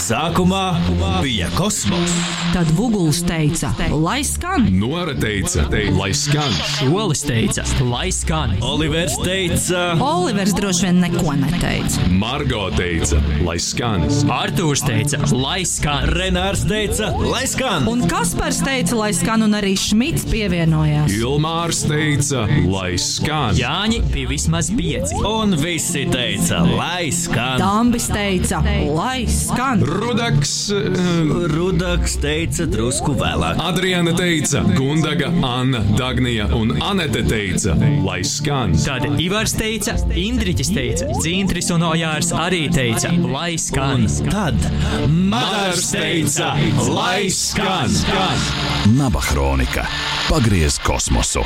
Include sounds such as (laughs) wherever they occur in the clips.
Sākumā bija kosmos. Tad Vuguls teica, lai skan. Nora teica, lai skan. Olis teica, lai skan. Olivers teica, Olivers droši vien neko neteica. Margo teica, lai skan. Artūrs teica, lai skan. Renārs teica, lai skan. Un Kaspars teica, lai skan, un arī Šmits pievienojās. Ilmārs teica, lai skan. Jāņi bija vismaz pieci. Un visi teica, lai skan. Dambis teica, lai skan. Rudaks, eh, Rudaks teica drusku vēlāk. Adriana teica, Gundaga, Anna, Dagnija un Anete teica, lai skan. Tad Ivars teica, Indriķis teica, Dzintris un Ojārs arī teica, lai skan. Tad Madars teica, lai skan. Naba Hronika. Pagriez kosmosu.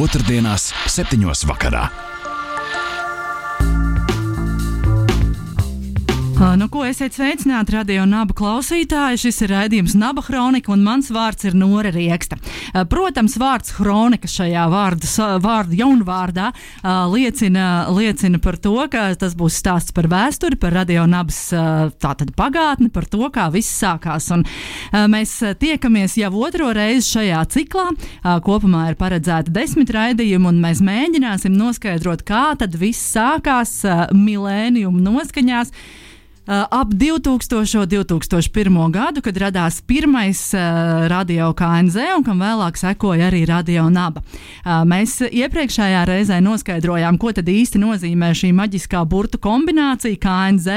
Otrdienās, septiņos vakarā. Nu, ko esiet sveicināti radio nabu klausītāji? Šis ir raidījums Naba Hronika, un mans vārds ir Nora Rieksta. Ā, Protams, vārds Hronika šajā vārdu, vārdu jaunvārdā ā, liecina, liecina par to, ka tas būs stāsts par vēsturi, par radio nabas ā, tātad pagātni, par to, kā viss sākās. Un, mēs tiekamies jau otro reizi šajā ciklā. Kopumā ir paredzēta desmit raidījumi, un mēs mēģināsim noskaidrot, kā tad viss sākās ā, milēniuma noskaņās. Uh, ap 2000. un 2001. gadu, kad radās pirmais uh, radio KNZ un kam vēlāk sekoja arī radio naba. Uh, mēs iepriekšējā reizē noskaidrojām, ko tad īsti nozīmē šī maģiskā burtu kombinācija KNZ,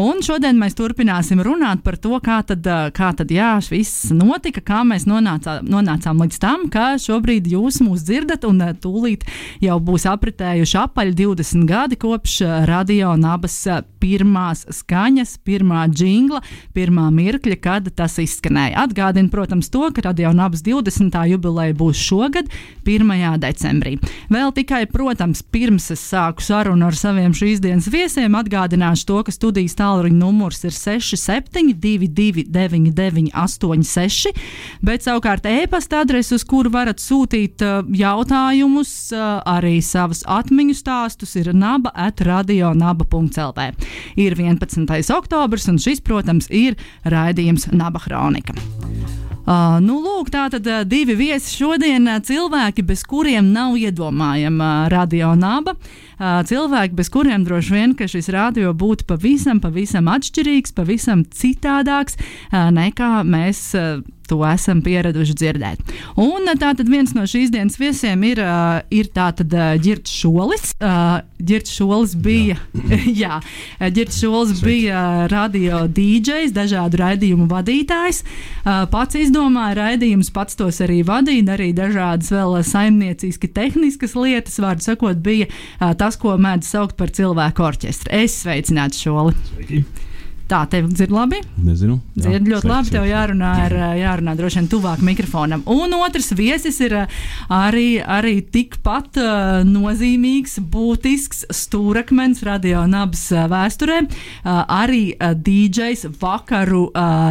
un šodien mēs turpināsim runāt par to, kā tad, uh, kā tad jā, viss notika, kā mēs nonācā, nonācām līdz tam, ka šobrīd jūs mūs dzirdat, un uh, tūlīt jau būs apritējuši apaļ 20 gadi kopš radio nabas pirmās skaņas, pirmā jingla, pirmā mirkļa, kad tas izskanēja. Atgādinu, protams, to, ka radio nabas 20. jubileja būs šogad, 1. decembrī. Vēl tikai, protams, pirms es sāku sarunu ar saviem šīs dienas viesiem, atgādināšu to, ka studijas tālruņa numurs ir 6722, 986, bet savukārt e-pasta adrese, uz kuru varat sūtīt uh, jautājumus, uh, arī savus atmiņu stāstus, ir naba atradionaba.lv. Ir 11. Oktobris, un šis, protams, ir raidījums Naba Hronika. Uh, nu, lūk, tā tad uh, divi viesi šodien uh, cilvēki, bez kuriem nav iedomājama uh, radio naba. Uh, cilvēki, bez kuriem droši vien šis radio būtu pavisam, pavisam atšķirīgs, pavisam citādāks uh, nekā mēs. Uh, To esam pieraduši dzirdēt. Un uh, tātad viens no šīs dienas viesiem ir, uh, ir tātad uh, Girts Šolis. Girts Šolis bija, jā, (laughs) uh, Girts Šolis bija uh, radio DJs, dažādu raidījumu vadītājs. Pats izdomāja raidījumus, pats tos arī vadīja, darīja dažādas vēl saimnieciski tehniskas lietas. Vārdu sakot, bija tas, ko mēdz saukt par cilvēku orķestru. Es sveicinātu Šoli. Sveiki. Tā, tev dzird labi? Nezinu. Dzird ļoti labi. Tev jārunā, ar, jārunā droši vien tuvāk mikrofonam. Un otrs viesis ir uh, arī, arī tikpat uh, nozīmīgs, būtisks stūrakmens radio nabas uh, vēsturē. Arī DJs vakaru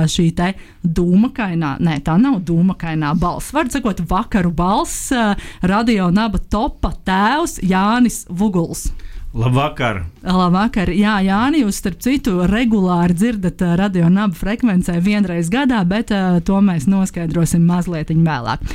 šī te dūmakainā, nē, tā nav dūmakainā balss. Var sakot, vakaru balss radio naba topa tēvs Jānis Vuguls. Labvakar! Labvakar, Jā, Jāni, jūs starp citu regulāri dzirdat uh, radio nabu frekvencē vienreiz gadā, bet uh, to mēs noskaidrosim mazliet vēlāk.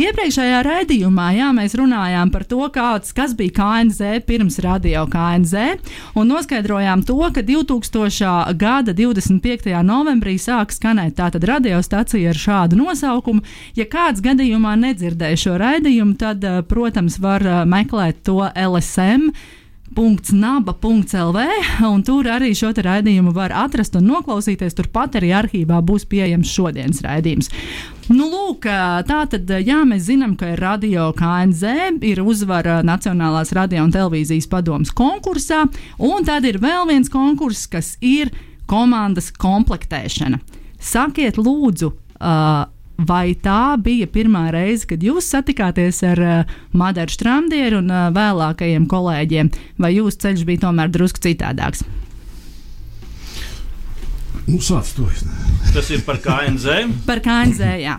Iepriekšējā raidījumā jā, mēs runājām par to, kāds, kas bija KNZ pirms radio KNZ, un noskaidrojām to, ka 2000. gada 25. novembrī sāk skanēt tātad radiostacija ar šādu nosaukumu. Ja kāds gadījumā nedzirdēja šo raidījumu, tad, uh, protams, var uh, meklēt to LSM naba.lv, un tur arī šo raidījumu var atrast un noklausīties. Turpat arī arhīvā būs pieejams šodienas raidījums. Nu, lūk, tā tad, jā, mēs zinām, ka ir radio KNZ, ir uzvara Nacionālās radio un televīzijas padomas konkursā, un tad ir vēl viens konkurss, kas ir komandas komplektēšana. Sakiet, lūdzu, uh, Vai tā bija pirmā reize, kad jūs satikāties ar uh, Madaru Strandieru un uh, vēlākajiem kolēģiem, vai jūsu ceļš bija tomēr drusku citādāks? Nu, sāc to es. Tas ir par KNZ. Par KNZ, jā.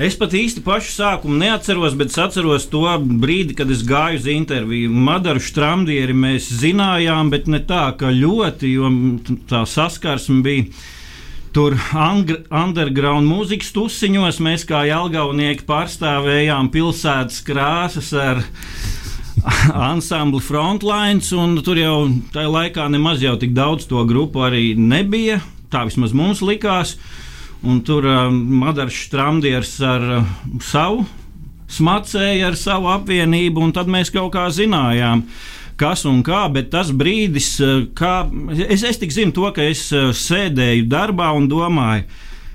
Es pat īsti pašu sākumu neatceros, bet atceros to brīdi, kad es gāju uz interviju. Madaru Strundieri mēs zinājām, bet ne tā, ka ļoti, jo tā saskarsme bija. Tur underground mūzikas tusiņos mēs kā jaugaunieki pārstāvējām pilsētas krāsas ar (laughs) ansambli Frontlines, un tur jau tajā laikā nemaz jau tik daudz to grupu arī nebija. Tā vismaz mums likās. Un tur uh, Madars Strandieris ar uh, savu smacēja ar savu apvienību, un tad mēs kaut kā zinājām, kas un kā. Bet tas brīdis, uh, kā es, es tik zinu, to, ka es uh, sēdēju darbā un domāju.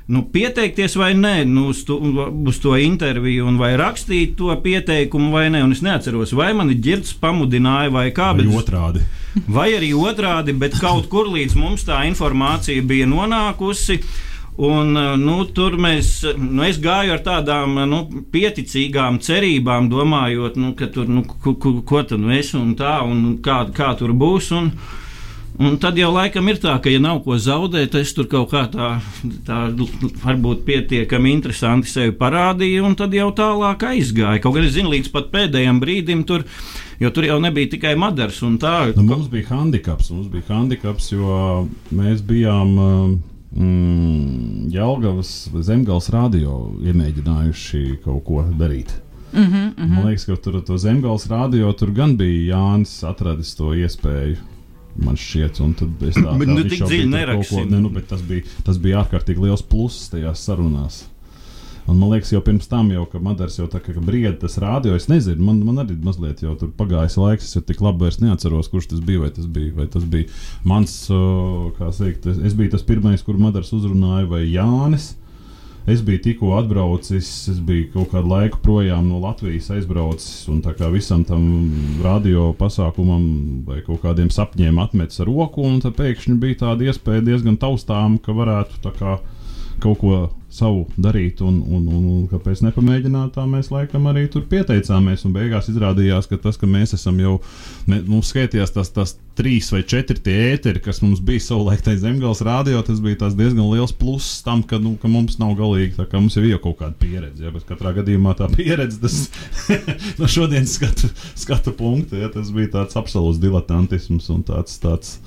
Nu, pieteikties vai nē, nu, uz, to, uz to interviju, un vai rakstīt to pieteikumu vai nē. Un es neatceros, vai mani ģērbs pamudināja vai kā. Vai bet otrādi. Vai arī otrādi, bet kaut kur līdz mums tā informācija bija nonākusi. Un, uh, nu, tur mēs, nu, es gāju ar tādām nu, pieticīgām cerībām, domājot, nu, ka tur, nu, ko, ko, ko tad nu es un tā, un kā, kā tur būs. Un, Un tad jau laikam ir tā, ka, ja nav ko zaudēt, es tur kaut kā tā, tā varbūt pietiekami interesanti sevi parādīju, un tad jau tālāk aizgāju. Kaut gan es zinu, līdz pat pēdējiem brīdim tur, jo tur jau nebija tikai madars tā. Nu, mums bija handikaps, mums bija handikaps, jo mēs bijām um, mm, Jelgavas zemgāles radio iemēģinājuši kaut ko darīt. Mm Mhm, -hmm. Man liekas, ka tur to zemgāles radio tur gan bija Jānis atradis to iespēju. Man šķiet, un tad es tādu Bet nu tik dziļi neraksim. Ne, nu, bet tas bija, tas bija ārkārtīgi liels pluss tajās sarunās. Un man liekas, jau pirms tam, jau, ka Madars jau tā kā brieda tas rādio, es nezinu, man, man arī mazliet jau tur pagājis laiks, es jau tik labi vairs neatceros, kurš tas bija. Vai tas bija, vai tas bija mans, kā teikt, es, es biju tas pirmais, kur Madars uzrunāja, vai Jānis. Es biju tikko atbraucis, es biju kaut kādu laiku projām no Latvijas aizbraucis, un tā kā visam tam radio pasākumam vai kaut kādiem sapņiem atmetis ar roku, un tad pēkšņi bija tāda iespēja diezgan taustām, ka varētu tā kā kaut ko savu darīt, un, un, un, un kāpēc nepamēģināt, tā mēs laikam arī tur pieteicāmies. Un beigās izrādījās, ka tas, ka mēs esam jau, ne, mums skaitījās tas, tas trīs vai četri tie ēteri, kas mums bija savulaik tajā zemgāles rādio, tas bija diezgan liels pluss tam, ka, nu, ka mums nav galīgi, tā kā mums jau ir kaut kāda pieredze. Ja, bet katrā gadījumā tā pieredze, tas (laughs) no šodienas skatu, skatu punkta, ja, tas bija tāds absolūts diletantisms un tāds. tāds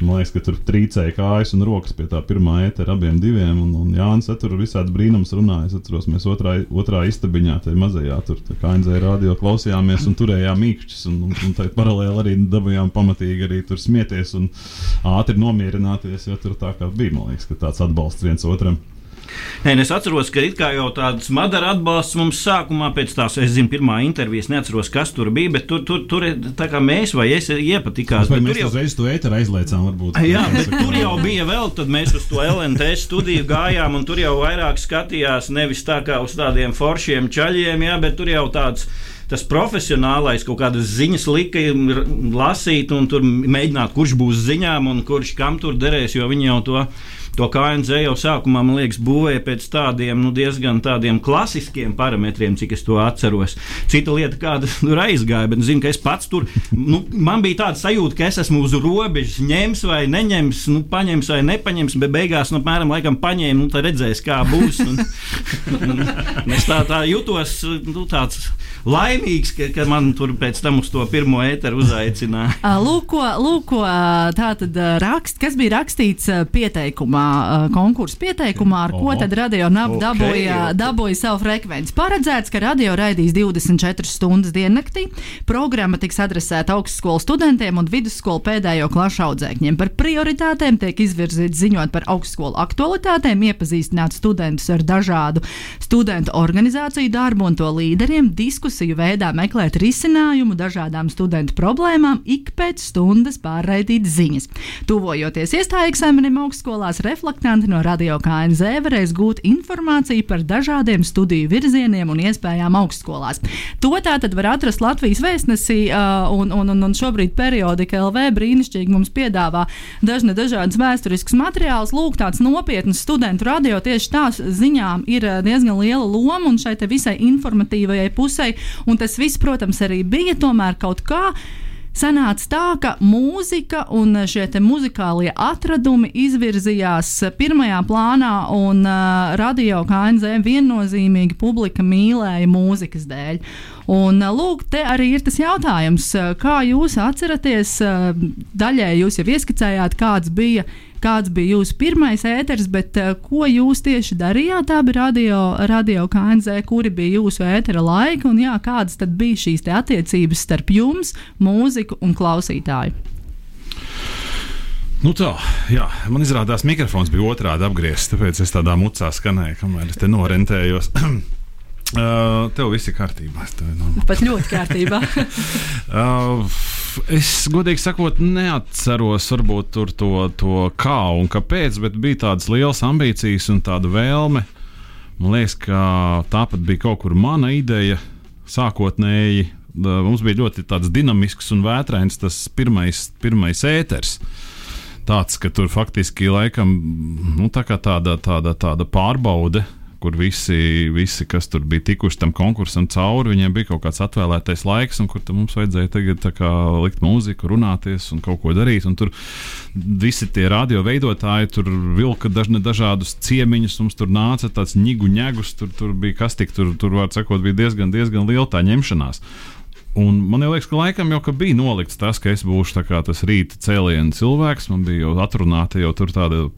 Man liekas, ka tur trīcēja kājas un rokas pie tā pirmā ētera abiem diviem. Un, un Jānis tur visādi brīnums runāja. Es atceros, mēs otrā, otrā istabiņā, tajā mazajā, tur kā NZ radio klausījāmies un turējām mīkšķus. Un, un, un tā paralēli arī dabūjām pamatīgi arī tur smieties un ātri nomierināties, jo tur tā kā bija, man liekas, ka tāds atbalsts viens otram. Nē, un es atceros, ka it kā jau tāds madara atbalsts mums sākumā pēc tās, es zinu, pirmā intervijas, neatceros, kas tur bija, bet tur, tur, tur tā kā mēs vai es iepatikās. Vai bet mēs jau- uzreiz to ēteru aizliecām, varbūt? Jā, bet tur jau bija vēl, tad mēs uz to LNT studiju gājām, un tur jau vairāk skatījās nevis tā kā uz tādiem foršiem čaļiem, jā, bet tur jau tāds. Tas profesionālais kaut kādas ziņas lika lasīt, un tur mēģināt, kurš būs ziņām un kurš kam tur derēs, jo viņi jau to. To KNZ jau sākumā, man liekas, būvēja pēc tādiem nu, diezgan tādiem klasiskiem parametriem, cik es to atceros. Cita lieta, kāda (laughs) tur aizgāja, bet zinu, ka es pats tur, nu, man bija tāda sajūta, ka es esmu uz robežas, ņems vai neņems, nu, paņems vai nepaņems, bet beigās, nu, apmēram, laikam paņēma, nu, tad redzēs, kā būs. Un, un es tā, tā jutos, nu, tāds laimīgs, ka, ka man tur pēc tam uz to pirmo ēteru uzaicināja. Ā, Lūk, ko- lūk, ko, ā, tā tad rakst, kas bija rakstīts pieteikumā, ā, konkursu pieteikumā, ar ko tad radio naba Ok, dabūja, ok. dabūja savu frekvenci. Paredzēts, ka radio raidīs 24 stundas diennaktī. Programma tiks adresēta augstskolu studentiem un vidusskolu pēdējo klašu audzēkņiem. Par prioritātēm tiek izvirzīts ziņot par augstskolu aktualitātēm, iepazīstināt studentus ar dažādu studentu organizāciju darbu un to līderiem, diskusiju veidā meklēt risinājumu dažādām studentu problēmām, ik pēc stundas pārraidīt ziņas. Tuvojoties iestāju eksāmeniem augstskolās, reflektanti no Radio KNZ varēs gūt informāciju par dažādiem studiju virzieniem un iespējām augstskolās. To tātad var atrast Latvijas vēstnesī, un, un, un, un šobrīd periodika LV brīnišķīgi mums piedāvā dažne dažādas vēsturiskas materiālus. Lūk, tāds nopietns studentu radio tieši tās ziņām ir diezgan liela loma un šai visai informatīvajai pusē. Un tas viss, protams, arī bija tomēr kaut kā. Sanāca tā, ka mūzika un šie te muzikālie atradumi izvirzījās pirmajā plānā, un uh, radio KNZ viennozīmīgi publika mīlēja mūzikas dēļ. Un, lūk, te arī ir tas jautājums, kā jūs atceraties, daļai jūs jau ieskicējāt, kāds bija kāds bija jūsu pirmais ēters, bet uh, ko jūs tieši darījāt? Bija radio, radio KNZ, kuri bija jūsu ētera laika, un jā, kādas tad bija šīs attiecības starp jums, mūziku un klausītāju? Nu tā, jā, man izrādās, mikrofons bija otrādi apgriezts, tāpēc es tādā mucā skanēju, kamēr es te norentējos. (clears throat) Uh, tev viss ir kārtībā. Pat ļoti kārtībā. (laughs) uh, es godīgi sakot, neatceros varbūt to, to kā un kāpēc, bet bija tādas lielas ambīcijas un tāda vēlme. Man liekas, ka tāpat bija kaut kur mana ideja sākotnēji. Mums bija ļoti dinamisks un vētrains tas pirmais, pirmais ēters. Tāds, ka tur faktiski laikam nu, tā tāda, tāda, tāda pārbaude kur visi, visi, kas tur bija tikuši tam konkursam cauri, viņiem bija kaut kāds atvēlētais laiks, un kur mums vajadzēja tagad kā, likt mūziku, runāties un kaut ko darīt. Un tur visi tie radio veidotāji tur vilka dažne dažādus ciemiņus, mums tur nāca tāds ņigu ņēgus, tur, tur bija kas tik, tur, tur var sakot, bija diezgan, diezgan liela tā ņemšanās. Un man liekas, ka laikam jau ka bija nolikts tas, ka es būšu tas rīta cēlienu cilvēks. Man bija jau atrunāta jau tāda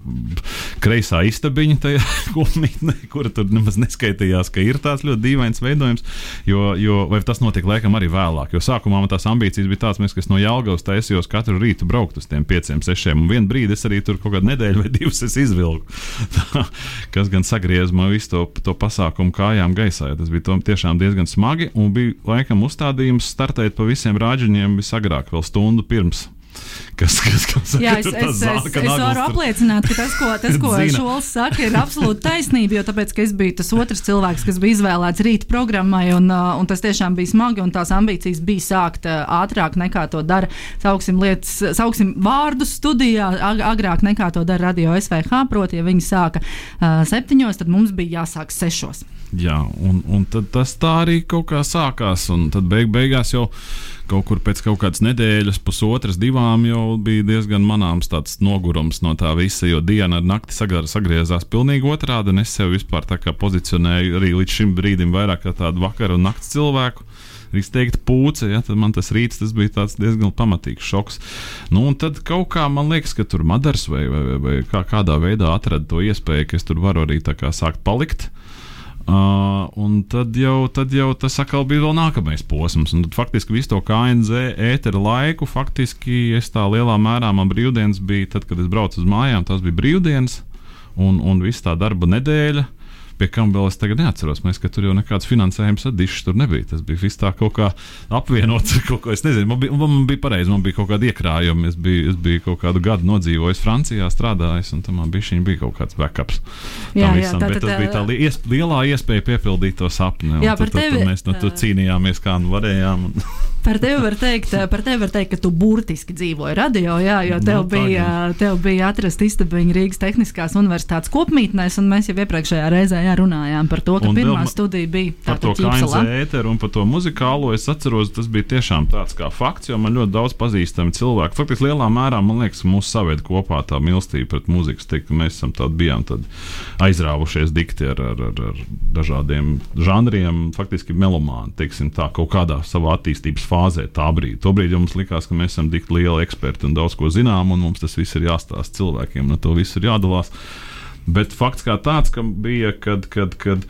kreisā istabiņa tajā (laughs) kopmītnē, kura tur nemaz neskaitījās, ka ir tāds ļoti dīvains veidojums. Jo, jo tas notika laikam arī vēlāk. Jo sākumā man tās ambīcijas bija tādas, ka es no Jālgavas taisījos katru rītu braukt uz tiem pieciem, sešiem. Un vienā brīdī es arī tur kaut kādu nedēļu vai divas izvilku. (laughs) Kas gan sagriez man visu to, to pasākumu kājām gaisā. Tas bija tiešām diezgan smagi un bija laikam uzstādījums startēt pa visiem rāģiņiem visagrāk, vēl stundu pirms. Kas, kas, kas, Jā, es, es, es, es varu apliecināt, ka tas, ko, tas, ko Šols saka, ir absolūti taisnība. Jo tāpēc, es biju tas otrs cilvēks, kas bija izvēlēts rīta programmai, un, uh, un tas tiešām bija smagi, un tās ambīcijas bija sākt uh, ātrāk nekā to dara. Sauksim, lietas, sauksim vārdus studijā, ag agrāk nekā to dara radio SVH. Proti, ja viņi sāka uh, septiņos, tad mums bija jāsāk sešos. Jā, un, un tas tā arī kaut kā sākās. Un tad beig, beigās jau kaut kur pēc kaut kādas nedēļas, pusotras, divām jau bija diezgan manāms tāds nogurums no tā visa. Jo diena ar nakti sagriezās pilnīgi otrādi. Es sev vispār pozicionēju arī līdz šim brīdim vairāk kā tādu vakaru un nakts cilvēku izteikti pūce, ja, tad man tas rīts tas bija diezgan pamatīgs šoks. Nu, tad kaut kā man liekas, ka tur Madars vai, vai, vai kā, kādā veidā atrada to iespēju, ka es tur varu arī sākt palikt. Uh, un tad jau, tad jau tas atkal bija vēl nākamais posms. Un tad faktiski visu to KNZ ēteru laiku, faktiski es tā lielā mērā man brīvdienas bija tad, kad es braucu uz mājām, tas bija brīvdienas un, un viss tā darba nedēļa pie kam vēl es tagad neatceros. Mēs, ka tur jau nekāds finansējums atdišs tur nebija. Tas bija viss tā kaut kā apvienots ar kaut ko. Es nezinu, man bija, man bija pareizi, man bija kaut kāda iekrājuma. Es biju, es biju kaut kādu gadu nodzīvojis Francijā, strādājis, un tam man bija, bija kaut kāds backups. Jā, jā, tā, tas bija tā li ies, lielā iespēja piepildīt to sapni. Jā, tad, tad, tad mēs no nu, cīnījāmies, kā nu varējām. Un... (laughs) Par tevi var teikt, par tevi var teikt, ka tu burtiski dzīvoji radio, jā, jo tev, no, bija, tev bija atrasta istabiņa Rīgas Tehniskās Universitātes kopmītnēs, un mēs jau iepriekšējā reizē jā, runājām par to, ka un pirmā vēl, studija bija par to KNZ ēteru un par to muzikālo. Es atceros, tas bija tiešām tāds kā fakts, jo man ļoti daudz pazīstami cilvēki. Faktiski lielā mērā man liekas, mūsu saved kopā tā mīlestība pret teikt, ka mēs esam tādi bijām tādi aizrāvušies dikti ar, ar, ar, ar dažādiem žanriem, faktiski melomāni, teiksim tā, kaut kādā savā attīstības fāzē tā brīdī. Tobrīd mums likās, ka mēs esam tik lieli eksperti un daudz ko zinām, un mums tas viss ir jāstāsta cilvēkiem, un to viss ir jādalās. Bet fakts kā tāds, ka bija, kad, kad, kad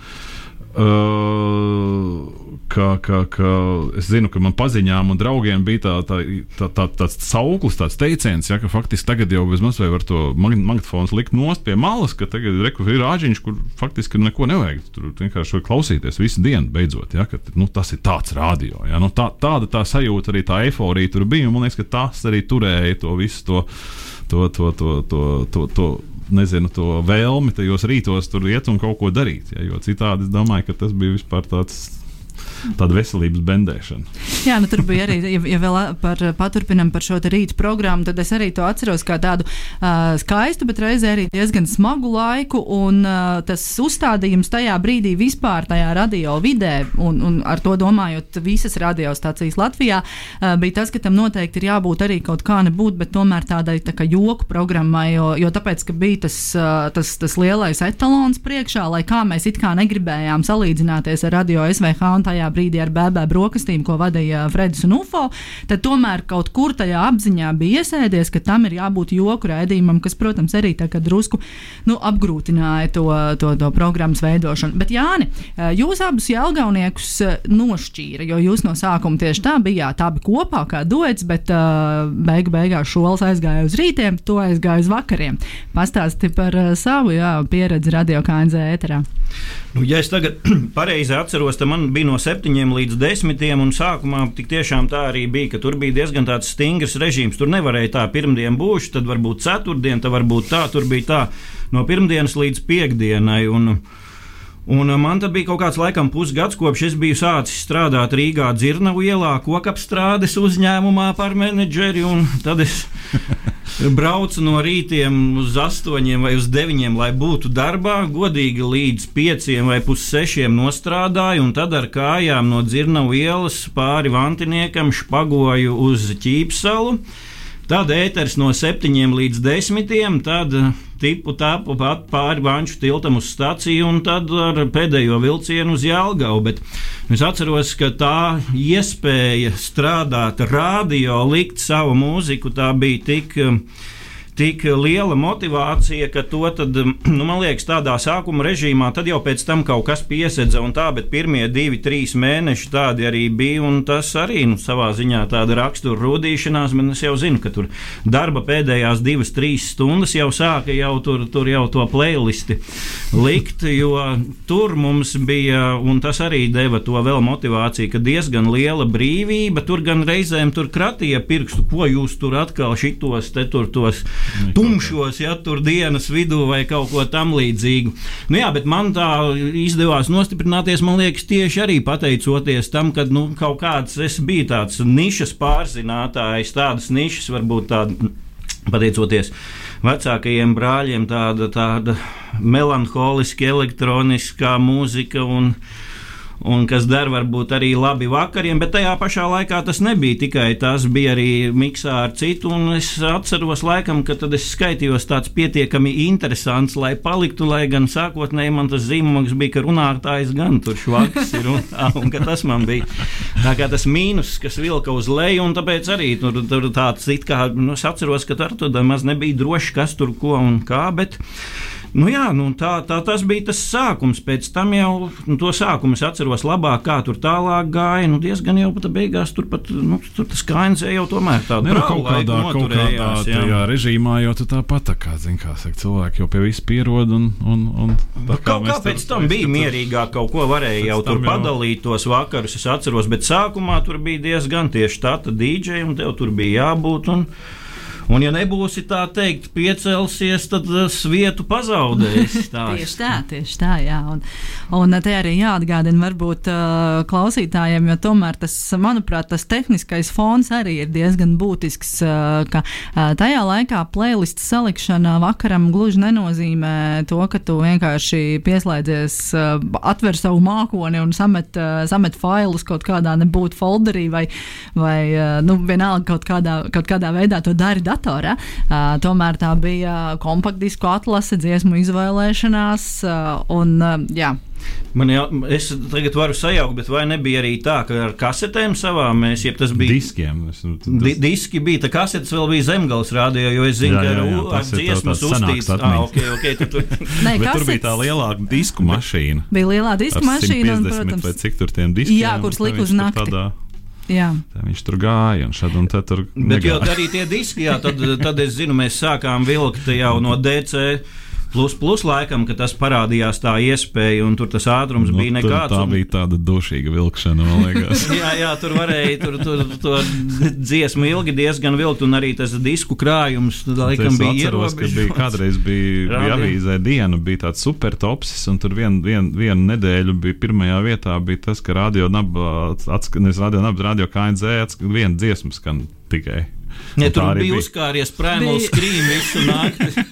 Uh, ka, ka, ka es zinu, ka man paziņām un draugiem bija tā, tā, tā, tā, tāds sauklis, tāds teiciens, ja, ka faktiski tagad jau vai var to magnetofonu likt nost pie malas, ka tagad reku, ir rāģiņš, kur faktiski neko nevajag. Tur vienkārši vajag klausīties visu dienu beidzot, ja, ka nu, tas ir tāds radio. Ja, nu, tā, tāda tā sajūta, arī tā eifórija tur bija, man liekas, ka tas arī turēja to visu to, to, to, to, to, to, to nezinu, to vēlmi tajos rītos tur iet un kaut ko darīt. Ja, jo citādi es domāju, ka tas bija vispār tāds tāda veselības bendēšana. Jā, nu tur bija arī, ja, ja vēl par, paturpinam par šo rītu programmu, tad es arī to atceros kā tādu uh, skaistu, bet reizē arī diezgan smagu laiku. Un uh, tas uzstādījums tajā brīdī vispār tajā radio vidē, un, un ar to domājot visas radiostacijas Latvijā, uh, bija tas, ka tam noteikti ir jābūt arī kaut kā nebūt, bet tomēr tādai tā kā joku programmai, jo, jo tāpēc, ka bija tas, uh, tas, tas lielais etalons priekšā, lai kā mēs it kā negribējām salīdzināties ar radio SVH un tajā brīdī ar bēbē brokastīm, ko vadīja Fredis un UFO, tad tomēr kaut kur tajā apziņā bija iesēdies, ka tam ir jābūt joku raidījumam, kas, protams, arī drusku nu, apgrūtināja to, to, to programmas veidošanu. Bet, Jāni, jūs abus jēlgauniekus nošķīra, jo jūs no sākuma tieši tā bijāt abi kopā kā duets, bet uh, beigu beigās šols aizgāja uz rītiem, to aizgāja uz vakariem. Pastāsti par uh, savu jā, pieredzi radio KNZ ēterā. Nu, ja es tagad (clears throat) pareizi atceros, tad man bija no 7 līdz 10. un sākumā tiešām tā arī bija, ka tur bija diezgan tāds stingrs režīms. Tur nevarēja tā pirmdien būšu, tad varbūt ceturtdien, tad varbūt tā, tur bija tā no pirmdienas līdz piekdienai. Un, Un man tad bija kaut kāds laikam pusgads, kopš es biju sācis strādāt Rīgā Dzirnavu ielā, kokapstrādes uzņēmumā par menedžeri. Tad es (laughs) braucu no rītiem uz astoņiem vai uz deviņiem, lai būtu darbā, godīgi līdz pieciem vai pussešiem nostrādāju, un tad ar kājām no Dzirnavu ielas pāri Vantiniekam špagoju uz Ķīpsalu. Tad ēters no 7 līdz 10, tad tipu tāpu pāri Banču tiltam uz staciju un tad ar pēdējo vilcienu uz Jālgavu. Bet es atceros, ka tā iespēja strādāt radio, likt savu mūziku, tā bija tik tik liela motivācija, ka to tad, nu, man liekas, tādā sākuma režīmā, tad jau pēc tam kaut kas piesedza un tā, bet pirmie divi, trīs mēneši tādi arī bija, un tas arī, nu, savā ziņā tāda rakstura rudīšanās, bet es jau zinu, ka tur darba pēdējās divas, trīs stundas jau sāka jau tur, tur jau to playlisti likt, jo tur mums bija, un tas arī deva to vēl motivāciju, ka diezgan liela brīvība, tur gan reizēm tur kratīja pirkstu, ko jūs tur atkal šitos, te tur tos tumšos, ja tur dienas vidū vai kaut ko tamlīdzīgu. Nu, jā, bet man tā izdevās nostiprināties, man liekas, tieši arī pateicoties tam, ka nu, kaut kāds es biju tāds nišas pārzinātājs, tādas nišas varbūt tādas pateicoties vecākajiem brāļiem, tāda, tāda melanholiska, elektroniskā mūzika un un kas der varbūt arī labi vakariem, bet tajā pašā laikā tas nebija tikai tas, bija arī miksā ar citu, un es atceros laikam, ka tad es skaitījos tāds pietiekami interesants, lai paliktu, lai gan sākotnēji man tas zīmogs bija, ka runātājs gan tur švaks ir, un, un ka tas man bija. Tā kā tas mīnus, kas vilka uz leju, un tāpēc arī tur, tur tāds it kā, nu, es atceros, ka tur maz nebija droši, kas tur ko un kā, bet Nu, jā, nu, tā, tā tas bija tas sākums. Pēc tam jau nu, to sākumu es atceros labāk, kā tur tālāk gāja. Nu, diezgan jau pat beigās tur pat nu, tur tas kains jau tomēr tādā nu, kaut kādā, kaut kādā tajā režīmā jau tāpat, tā kā, zin, kā saka, cilvēki jau pie visu pierod. Un, un, un tā kā kaut kā pēc tam bija mierīgāk, kaut ko varēja jau tur jau... padalīt tos vakarus, es atceros, bet sākumā tur bija diezgan tieši tā, tad DJ un tev tur bija jābūt. Un, Un, ja nebūsi tā teikt, piecelsies, tad vietu pazaudēs. (laughs) tieši tā, tieši tā. Jā. Un, un te arī jāatgādina varbūt uh, klausītājiem, jo tomēr tas, manuprāt, tas tehniskais fons arī ir diezgan būtisks. Uh, ka uh, tajā laikā playlist salikšana vakaram gluži nenozīmē to, ka tu vienkārši pieslēdzies, uh, atver savu mākoni un samet, uh, samet failus kaut kādā nebūtu folderī vai, vai uh, nu, vienalga kaut kādā, kaut kādā veidā to dari datorā. Uh, tomēr tā bija kompaktdisku atlase, dziesmu izvēlēšanās. Uh, un, uh, jā, Man jau, es tagad varu sajaukt, bet vai nebija arī tā, ka ar kasetēm savām mēs, ja tas bija diskiem, es, nu, tas... di diski bija, tā kasetes vēl bija zemgals rādījā, jo es zinu, jā, jā, jā, ka ar dziesmas uztīts. Ah, okay, okay, tu, tu... (laughs) Nē, bet tur bija tā lielāka disku mašīna. Bija lielā disku mašīna, un, protams, vai cik tur tiem diskiem. Jā, kuras lika uz nakti. Tādā... Jā. Tā viņš tur gāja, un šad un tur. Bet jau arī tie diski, jā, tad, tad es zinu, mēs sākām vilkt jau no DC Plus, plus laikam, ka tas parādījās tā iespēja, un tur tas ātrums nu, bija nekāds. Tā un... bija tāda dušīga vilkšana, man liekas. (laughs) jā, jā, tur varēja tur, tur, to dziesmu ilgi diezgan vilkt, un arī tas disku krājums laikam bija ierobežots. Ka bija kādreiz bija, bija avīzē diena, bija tāds super topsis, un tur vien, vien, vienu nedēļu bija pirmajā vietā bija tas, ka radio naba, nevis radio naba, radio KNZ, viena dziesma skan tikai. Ja tur bija, bija uzkāries prēmons skrīm visu nakti.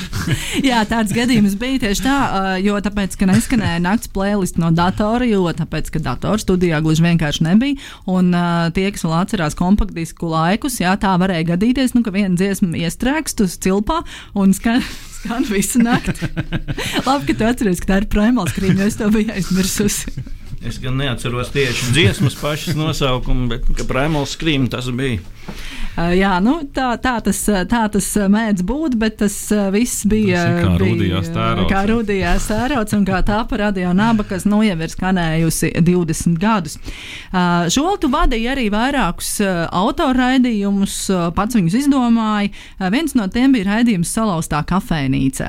(laughs) Jā, tāds gadījums bija tieši tā, jo tāpēc, ka neskanēja nakts playlist no datora, jo tāpēc, ka datora studijā gluži vienkārši nebija. Un tie, kas vēl atcerās kompaktdisku laikus, jā, tā varēja gadīties, nu, ka viena dziesma iestrēgst uz cilpā un skan, (laughs) skan visu nakti. (laughs) Labi, ka tu atceries, ka tā ir prēmons skrīm, jo es to biju aizmirsusi. Es gan neatceros tieši dziesmas pašas nosaukumu, bet kā Prēmols Skrīm tas bija. Jā, nu, tā, tā, tas, tā tas mēdz būt, bet tas viss bija. Tas ir kā rudījās tērauds. Kā rudījās tērauds un kā tā parādīja naba, kas nu jau ir skanējusi 20 gadus. Uh, Šoli tu vadīji arī vairākus autoraidījumus, uh, pats viņus izdomāji. Uh, viens no tiem bija raidījums Salauztā kafejnīca.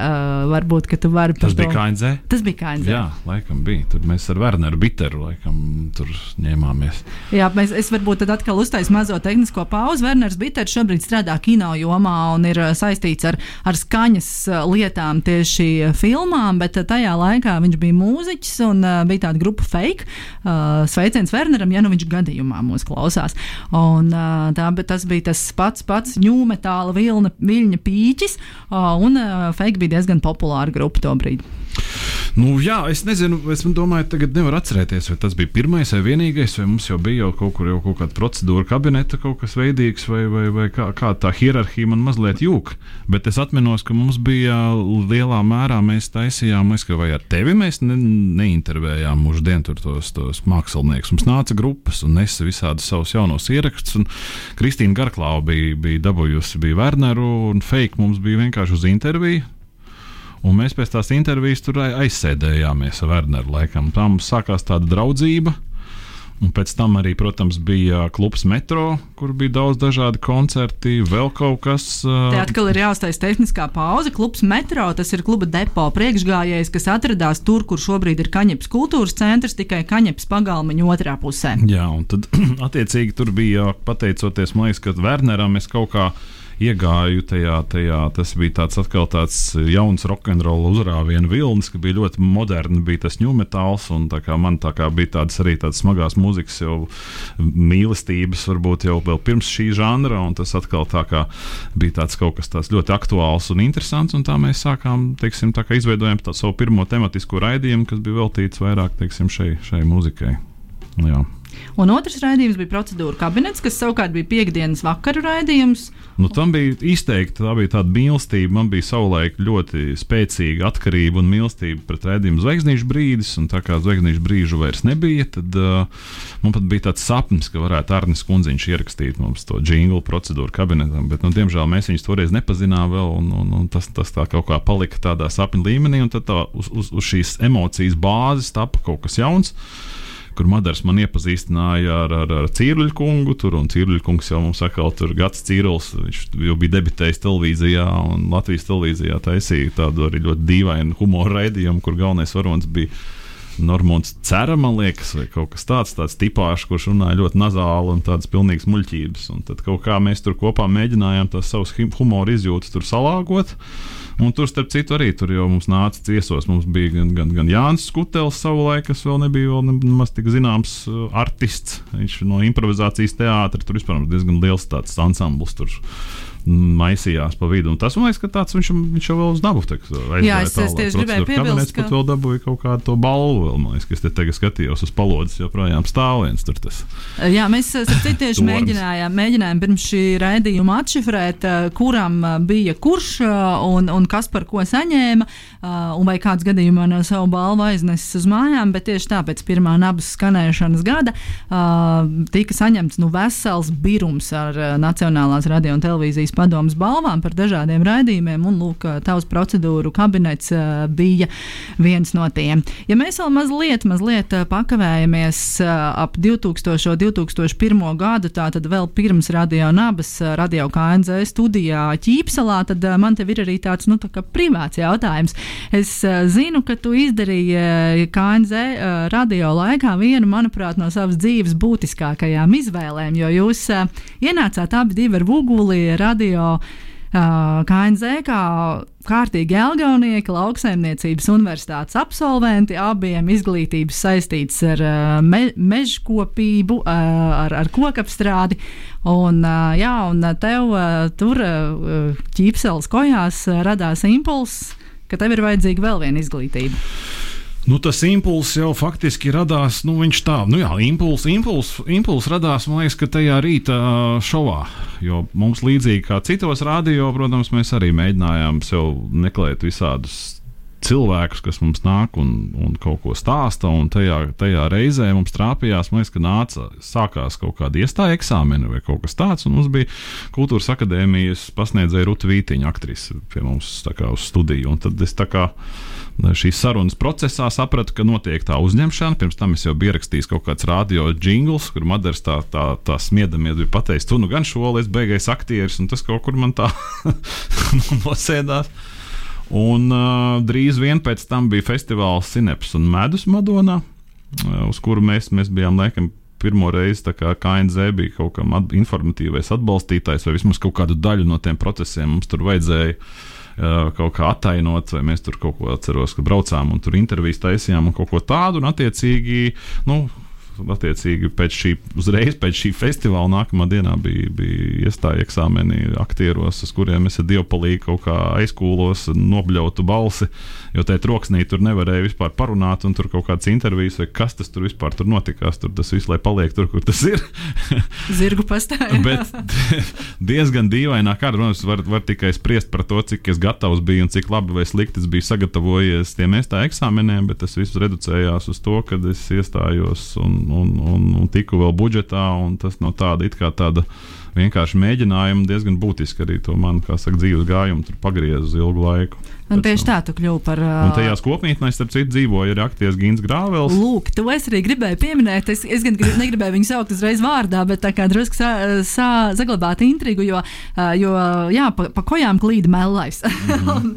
Varbūt, ka tu vari par Tas bija KNZ. Tas bija KNZ. Jā, laikam bija. Tur mēs ar Werneru Bitteru laikam tur ņēmāmies. Jā, mēs, es varbūt tad atkal uztaisīju mazo tehnisko pauzi. Werners Biters šobrīd strādā kino jomā un ir uh, saistīts ar, ar skaņas uh, lietām tieši uh, filmām, bet tajā laikā viņš bija mūziķis un uh, bija tāda grupa fake. Uh, sveiciens Werneram, ja nu viņš gadījumā mūs klausās. Un, uh, tā, tas bija tas pats, pats ņūmetāla vilna, viļņa pīķis, uh, un uh, fake bija diezgan populāra grupa to brīdi. Nu, jā, es nezinu, es domāju, tagad nevaru atcerēties, vai tas bija pirmais vai vienīgais, vai mums jau bija jau kaut kur jau kaut kāda procedūra kabineta, kaut kas veidīgs, vai, vai, vai kā, kā tā hierarhija man mazliet jūg. Bet es atceros, ka mums bija lielā mērā mēs taisījām, es, vai ar tevi mēs ne, neintervējām mūždien tur tos, tos māksliniekus. Mums nāca grupas un nesa visādus savus jaunos ierakstus, un Kristīna Garklāva bija, bija dabūjusi, bija Werneru, un Fake mums bija vienkārši uz interviju. Un mēs pēc tās intervijas tur ai- aizsēdējāmies ar Werneru. Laikam. Tā mums sākās tāda draudzība. Un pēc tam arī, protams, bija klubs Metro, kur bija daudz dažādu koncerti, vēl kaut kas. Te Uh, atkal ir jāuztais tehniskā pauze. Klubs Metro, tas ir kluba depo priekšgājējs, kas atradās tur, kur šobrīd ir Kaņepes kultūras centrs, tikai Kaņepes pagalmiņa otrā pusē. jā, un tad, (clears throat) attiecīgi, tur bija pateicoties, man liekas, ka Werneram es kaut kā iegāju tajā, tajā. Tas bija tāds atkal tāds jauns rokenrola uzrāvienu vilnis, ka bija ļoti moderni, bija tas ņūmetāls, un tā kā man tā kā bija tādas arī tādas smagās mūzikas jau mīlestības, varbūt jau vēl pirms šī žanra, un tas atkal tā kā bija tāds kaut kas tāds ļoti aktuāls un interesants, un tā mēs sākām, teiksim, tā kā izveidojam tā savu pirmo tematisko raidījumu, kas bija veltīts vairāk, teiksim, šai, šai mūzikai. Jā. Un otrs raidījums bija procedūra kabinets, kas savukārt bija piekdienas vakaru raidījums. Nu, tam bija izteikti tā bija tāda mīlestība. Man bija savulaik ļoti spēcīga atkarība un mīlestība pret redzējumu zvaigznīšu brīdis. Un tā kā zvaigznīšu brīžu vairs nebija, tad uh, man pat bija tāds sapnis, ka varētu Arnis Kunziņš ierakstīt mums to jinglu procedūru kabinetam. Bet, nu, diemžēl mēs viņus toreiz nepazinām vēl, un, un, un tas, tas tā kaut kā palika tādā sapņu līmenī. Un tad tā, uz, uz, uz šīs emocijas bāzes tapa kaut kas jauns kur Madars man iepazīstināja ar, ar, ar Cīruļu kungu. Tur, un Cīruļu kungs jau mums atkal tur gads Cīrulis. Viņš jau bija debitējis televīzijā un Latvijas televīzijā taisīja tādu arī ļoti dīvainu humoru raidījumu, kur galvenais varonis bija. Normons Cera, man liekas, vai kaut kas tāds, tāds tipāšs, kurš runāja ļoti nazāli un tādas pilnīgas muļķības. Un tad kaut kā mēs tur kopā mēģinājām tās savas hum- humoru izjūtas salāgot. Un tur, starp citu, arī tur jau mums nāca ciesos. Mums bija gan, gan, gan Jānis Skutels, savulaik, kas vēl nebija vēl nemaz tik zināms uh, artists. Viņš no improvizācijas teātra tur vispār diezgan liels tāds ansambls. Tur maisījās pa vidu. Un tas man liekas, ka tāds viņš, viņš jau vēl uz dabu teiks, Jā, es- es tieši gribēju piebilst, ka pat vēl dabūja kaut kādu to balvu. Vēl, man liekas, ka es te tagad skatījos uz palodzes, joprojām stāv viens tur. Tas. Jā, mēs tieši (laughs) mēģinājām, mēģinājām pirms šī raidījuma atšifrēt, eh, kuram eh, bija kurš un, un kas par ko saņēma, un vai kāds gadījumā no savu balvu aiznesis uz mājām. Bet tieši tāpēc pirmā nabas skanēšanas gada tika saņemts nu, vesels birums ar Nacionālās radio un televīzijas padomas balvām par dažādiem raidījumiem. Un, lūk, tavs procedūru kabinets eh, bija viens no tiem. Ja mēs vēl mazliet, mazliet eh, pakavējamies eh, ap 2000. un 2001. gadu, tātad vēl pirms radio nabas, radio KNZ studijā Ķīpselā, tad man te ir arī tāds nu, tā privāts jautājums. Es zinu, ka tu izdarīji KNZ radio laikā vienu, manuprāt, no savas dzīves būtiskākajām izvēlēm, jo jūs ienācāt abi divi ar Vuguli radio. Uh, KNZ kā kārtīgi Elgaunieki, lauksaimniecības universitātes absolventi, abiem izglītības saistītas ar me, mežkopību, ar, ar kokapstrādi. Un, jā, un tev tur ķīpseles kojās radās impulss, ka tev ir vajadzīga vēl viena izglītība. Nu, tas impulss jau faktiski radās. Nu, viņš tā, nu jā, impulss impuls, impuls radās, man liekas, ka tajā rīta šovā. Jo mums līdzīgi kā citos radio, protams, mēs arī mēģinājām sev meklēt visādus cilvēkus, kas mums nāk un, un kaut ko stāsta. Tajā, tajā reizē mums trāpījās, liekas, ka nāca, sākās kaut kāda iestāja eksāmena vai kaut kas tāds. Mums bija kultūras akadēmijas pasniedzēja Ruta Vītiņa, aktrise pie mums kā, uz studiju. Un tad es tā kā šīs sarunas procesā sapratu, ka notiek tā uzņemšana. Pirms tam es jau biju ierakstījis kaut kāds radio jingls, kur Madars tā, tā, tā smiedamies bija pateicis, tu nu gan šoli esi beigais aktieris, un tas kaut kur man tā (laughs) nosēdās. Un uh, drīz vien pēc tam bija festivāls Cineps un Medus Madonā, uh, uz kuru mēs, mēs bijām laikam pirmo reizi KNZ bija kaut kam at informatīvais atbalstītājs, vai vismaz kaut kādu daļu no tiem procesiem mums tur vajadzēja uh, kaut kā attainot, vai mēs tur kaut ko atceros, ka braucām un tur intervijas taisījām un kaut ko tādu, un attiecīgi, nu, attiecīgi pēc šī, uzreiz pēc šī festivāla nākamā dienā bija, bija iestāja eksāmeni aktieros, uz kuriem es ar dievpalīgu kaut kā aizkūlos, nobļautu balsi, jo tajā troksnī tur nevarēja vispār parunāt, un tur kaut kādas intervijas, vai kas tas tur vispār tur notikās, tur tas viss, lai paliek tur, kur tas ir. (laughs) Zirgu pastāvā. (laughs) Bet (laughs) diezgan dīvainā kārta, protams, var, var tikai spriest par to, cik es gatavs biju un cik labi vai slikti es biju sagatavojies tiem iestāja eksāmeniem, bet tas viss reducējās uz to, kad es iestājos un, un, un, un tiku vēl budžetā. Tas no tāda it kā tāda vienkārši mēģinājuma diezgan būtiski arī to manu saka, dzīves gājumu pagriez uz ilgu laiku. Un tieši tā, tu kļuvi par. Uh... Un tajās kopmītnēs, starp citu, dzīvoja arī aktieris Gins Grāvels. Lūk, to es arī gribēju pieminēt. Es, es gan grib, negribēju viņu saukt uzreiz vārdā, bet tā kā drusku sa, sa, saglabāt intrigu, jo, jo jā, pa, pa kojām klīd mellais. Mm -hmm. (laughs) un,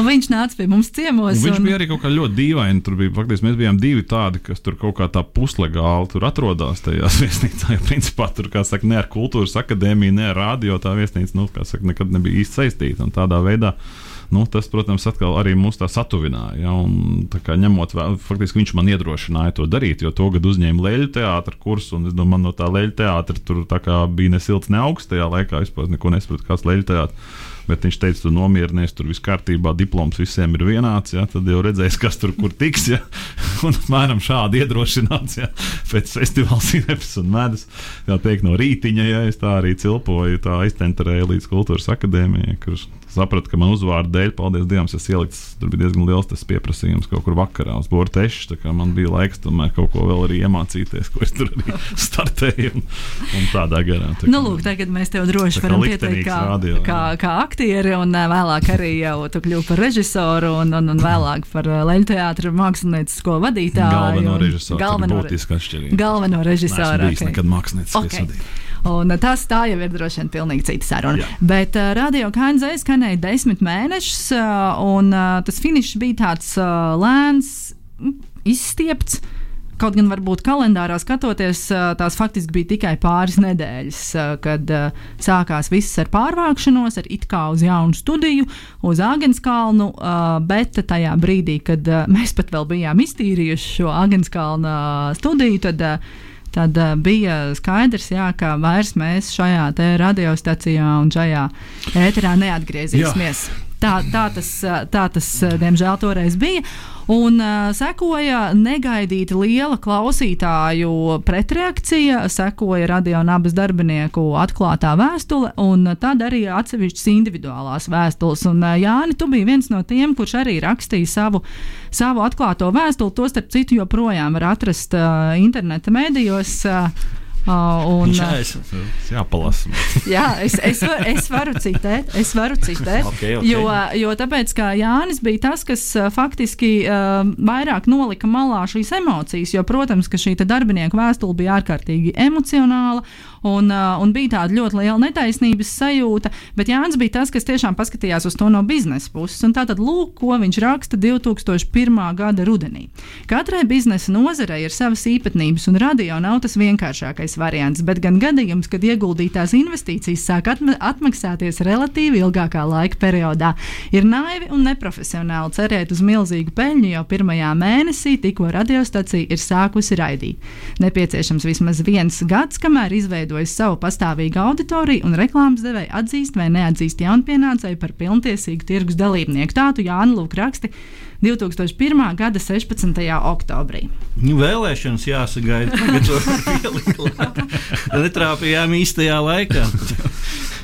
un viņš nāca pie mums ciemos. Un viņš un... bija arī kaut kā ļoti dīvaini. Tur bija faktiski mēs bijām divi tādi, kas tur kaut kā tā puslegāli tur atrodās tajās (laughs) viesnīcā. Jo principā tur, kā saka, ne ar kultūras akadēmiju, ne ar radio tā viesnīca, nu, kā saka, nekad nebija īsti saistīta. Un tādā veidā nu, tas, protams, arī mūs tā satuvināja. Ja, un, tā ņemot vērā, faktiski viņš man iedrošināja to darīt, jo to gadu uzņēma leļu teātris kursu, un es domāju, man no tā leļu teātris tur bija ne silts, ne augsts tajā laikā. Es pats neko nesapratu, kāds leļu teātris. Bet viņš teica, tu nomierinies, tur viss kārtībā, diploms visiem ir vienāds. Ja, tad jau redzēs, kas tur kur tiks. Ja, (laughs) un apmēram šādi iedrošināts ja, pēc festivāla cinemas un medus. Jā, teikt, no rītiņa, ja es tā arī cilpoju, tā aiztenterēju līdz kultūras akadēmijai, kur sapratu, ka man uzvārdu dēļ, paldies Dievam, es ielikts, tur bija diezgan liels tas pieprasījums kaut kur vakarā uz bortešu. Man bija laiks tomēr kaut ko vēl arī iemācīties, ko es tur arī (laughs) startēju un, un tādā garā. Tā nu, lūk, tagad mēs tev droši varam pieteikt kā, radio, kā, kā aktieri un vēlāk arī jau tu kļuvi par režisoru un, un, un vēlāk par leļu teātru māksliniecisko vadītāju. Galveno režisoru. Galveno, re galveno režisoru. Okay. Nekad mākslinieciskais okay. vadītājs. Un tas tā jau ir droši vien pilnīgi cita saruna. Jā. Bet uh, radio KNZ skanēja desmit mēnešus, uh, un uh, tas finišs bija tāds uh, lēns, izstiepts. Kaut gan varbūt kalendārā skatoties, tās faktiski bija tikai pāris nedēļas, kad sākās viss ar pārvākšanos, ar it kā uz jaunu studiju, uz Agenskalnu, bet tajā brīdī, kad mēs pat vēl bijām iztīrījuši šo Agenskalna studiju, tad tad uh, bija skaidrs, jā, ka vairs mēs šajā radiostacijā un šajā ēterā neatgriezīsimies. Jā. Tā, tā, tas, tā tas, diemžēl, toreiz bija. Un uh, sekoja negaidīti liela klausītāju pretreakcija, sekoja radio un abas darbinieku atklātā vēstule, un tad arī atsevišķas individuālās vēstules. Un, uh, Jāni, tu biji viens no tiem, kurš arī rakstīja savu, savu atklāto vēstuli. To starp citu joprojām var atrast uh, interneta mēdījos. Uh, un, es, jāpalasa. (laughs) jā, es, es, var, es varu citēt, es varu citēt okay, okay. Jo, jo tāpēc, ka Jānis bija tas, kas faktiski uh, vairāk nolika malā šīs emocijas, jo, protams, ka šī darbinieku vēstule bija ārkārtīgi emocionāla un, uh, un bija tāda ļoti liela netaisnības sajūta, bet Jānis bija tas, kas tiešām paskatījās uz to no biznesa puses. Un tātad lūk, ko viņš raksta 2001. gada rudenī. Katrai biznesa nozarei ir savas īpatnības, un radio nav tas vienkāršākais variants, bet gan gadījums, kad ieguldītās investīcijas sāk atma atmaksāties relatīvi ilgākā laika periodā. Ir naivi un neprofesionāli cerēt uz milzīgu peļņu jau pirmajā mēnesī, tikko radiostacija ir sākusi raidīt. Nepieciešams vismaz viens gads, kamēr izveidojas savu pastāvīgu auditoriju, un reklāmas devēja atzīst vai neatzīst jaunpienācēju par pilntiesīgu tirgus dalībnieku. Tādu Jānis Lūk raksta 2001. gada 16. oktobrī. Nu, vēlēšanas jāsagaida, kad to (laughs) pielikt. Netrāpījām īstajā laikā.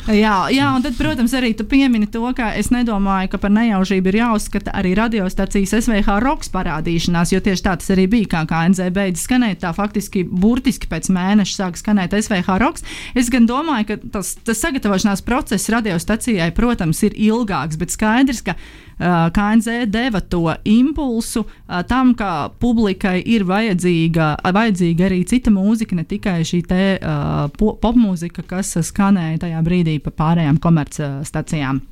Jā, jā, un tad, protams, arī tu piemini to, ka es nedomāju, ka par nejaušību ir jāuzskata arī radiostacijas SVH roks parādīšanās, jo tieši tā tas arī bija, kā KNZ beidz skanēt, tā faktiski burtiski pēc mēneša sāk skanēt SVH roks. Es gan domāju, ka tas, tas sagatavošanās process radiostacijai, protams, ir ilgāks, bet skaidrs, ka KNZ deva to impulsu tam, ka publikai ir vajadzīga, vajadzīga arī cita mūzika, ne tikai šī te, uh, po- popmūzika, kas skanēja tajā brīdī pa pārējām komercstacijām.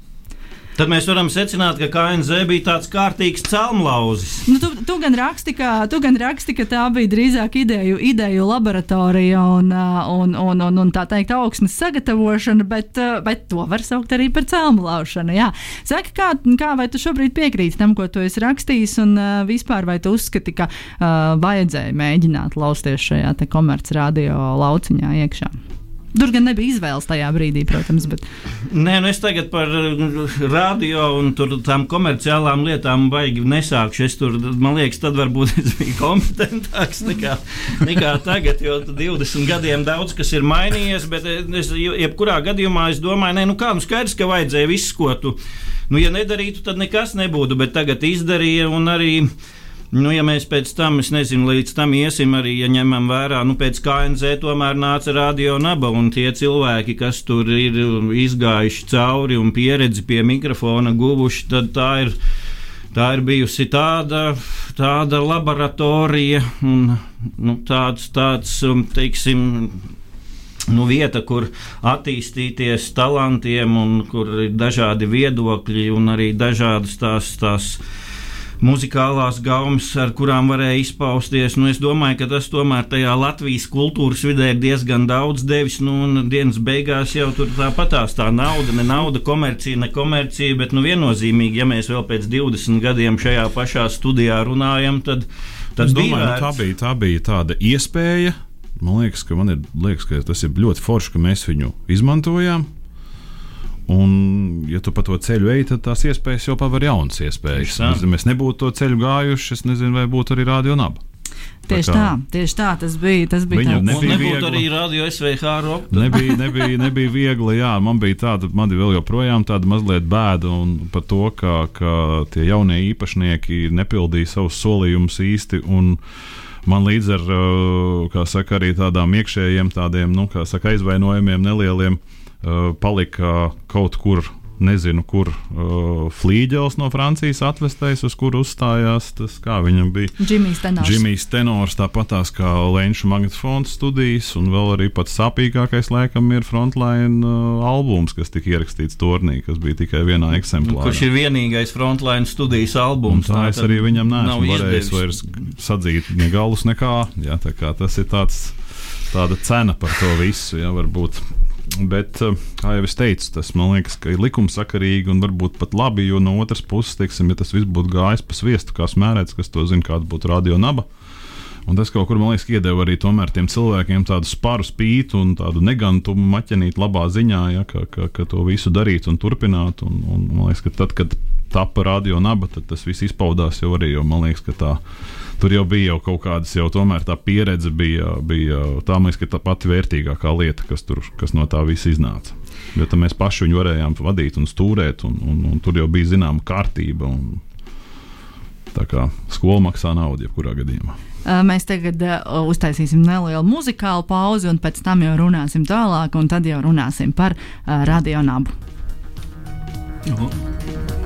Tad mēs varam secināt, ka KNZ bija tāds kārtīgs celmlauzis. Nu, tu, tu, gan raksti, ka, tu gan raksti, ka tā bija drīzāk ideju, ideju laboratorija un, ā, un, un, un, un tā teikt, augsnes sagatavošana, bet, ā, bet to var saukt arī par celmu laušanu. Jā. Saki, kā, kā vai tu šobrīd piekrīti tam, ko tu esi rakstījis, un ā, vispār vai tu uzskati, ka uh, vajadzēja mēģināt lausties šajā komercradio lauciņā iekšā? Tur gan nebija izvēles tajā brīdī, protams, bet Nē, nu es tagad par uh, radio un tām komerciālām lietām baigi nesākšu. Es tur, man liekas, tad varbūt es biju kompetentāks nekā, nekā tagad, jo 20 gadiem daudz kas ir mainījies, bet es, jebkurā gadījumā es domāju, nē, nu kā, nu skaidrs, ka vajadzēja visu, ko tu, nu ja nedarītu, tad nekas nebūtu, bet tagad izdarīja un arī. Nu, ja mēs pēc tam, es nezinu, līdz tam iesim arī, ja ņemam vērā, nu, pēc KNZ tomēr nāca radio naba un tie cilvēki, kas tur ir izgājuši cauri un pieredzi pie mikrofona guvuši, tad tā ir. Tā ir bijusi tāda, tāda laboratorija un nu, tāds, tāds, um, teiksim, nu, vieta, kur attīstīties talantiem, un kur ir dažādi viedokļi un arī dažādas tās. tās muzikālās gaumas, ar kurām varēja izpausties. Nu, es domāju, ka tas tomēr tajā Latvijas kultūras vidē ir diezgan daudz devis. Nu, un dienas beigās jau tur tāpatās tā nauda, ne nauda, komercija, ne komercija, bet nu, viennozīmīgi, ja mēs vēl pēc 20 gadiem šajā pašā studijā runājam, tad, tad Es domāju, bija nu, tā, bija, tā bija tāda iespēja. Man liekas, ka, man ir, liekas, ka tas ir ļoti forši, ka mēs viņu izmantojām. Un, ja tu pa to ceļu ej, tad tās iespējas jau paver jaunas iespējas. Tā. Ja mēs nebūtu to ceļu gājuši, es nezinu, vai būtu arī radio naba. tieši kā- tā, tieši tā tas bija. Tas bija Un nebija nebūtu viegla. arī radio SVH roka. Nebija, nebija, nebija viegli. Jā, man bija tāda, man ir vēl joprojām tāda mazliet bēda un par to, ka, ka tie jaunie īpašnieki nepildīja savus solījumus īsti. un Man līdz ar kā saka, arī tādām iekšējiem, tādiem nu, kā saka, aizvainojumiem, nelieliem, uh, palika kaut kur nezinu, kur uh, flīģels no Francijas atvestais, uz kuru uzstājās tas, kā viņam bija. Džimijs Tenors. Džimijs Tenors, tāpat tās kā Lenča magnetofons studijas, un vēl arī pats sāpīgākais, laikam, ir Frontline uh, albums, kas tika ierakstīts turnī, kas bija tikai vienā eksemplārā. Kurš ir vienīgais frontline studijas Un albums? tā es tad arī viņam neesmu varējis vairs sadzīt ne galus, nekā. Jā, tā kā tas ir tāds, tāda cena par to visu, jā, varbūt. Bet, eh, kā jau es teicu, tas man liekas, ka ir likumsakarīgi un varbūt pat labi, jo no otras puses, teiksim, ja tas viss būtu gājis pa sviestu, kā smērēts, kas to zina, kāda būtu radio naba. Un tas kaut kur, man liekas, iedeva arī tiem cilvēkiem tādu sparu spītu un tādu negantumu maķenīt labā ziņā, ja, ka, ka, ka to visu darīt un turpināt. Un, un, man liekas, ka tad, kad tapa radio naba, tad tas viss izpaudās jau arī, jo man liekas, ka tā. Tur jau bija jau kaut kādas, jau tomēr tā pieredze bija, bija tā, man liekas, ka tā pati vērtīgākā lieta, kas, tur, kas no tā visa iznāca. Jo tad mēs paši viņu varējām vadīt un stūrēt, un, un, un tur jau bija zināma kārtība. Un, tā kā skola maksā naudu, jebkurā gadījumā. Mēs tagad uztaisīsim nelielu muzikālu pauzi, un pēc tam jau runāsim tālāk, un tad jau runāsim par uh, radionabu. Depešu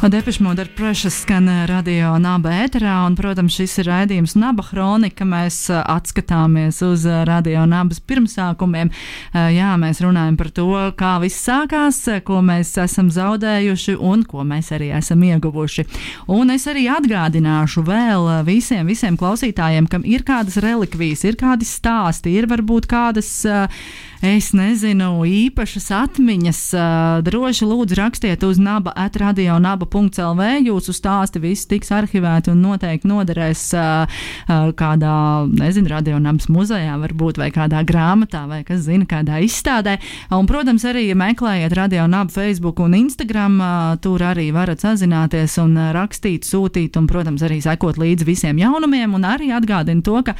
Mode ar Precious skan ā, radio naba ēterā, un, protams, šis ir raidījums Naba Chronika. Mēs ā, atskatāmies uz ā, radio nabas pirmsākumiem. Jā, mēs runājam par to, kā viss sākās, ko mēs esam zaudējuši un ko mēs arī esam ieguvuši. Un es arī atgādināšu vēl visiem, visiem klausītājiem, kam ir kādas relikvijas, ir kādi stāsti, ir varbūt kādas. Es nezinu, īpašas atmiņas. Droši lūdzu rakstiet uz naba atradionaba naba.lv. Jūsu stāsti visi tiks arhivēti un noteikti noderēs kādā, nezinu, radionabas muzejā, varbūt vai kādā grāmatā, vai kas zina, kādā izstādē. Un, protams, arī meklējiet radionabu Facebook un Instagram. Tur arī varat sazināties un rakstīt, sūtīt un, protams, arī sekot līdzi visiem jaunumiem. Un arī atgādinu to, ka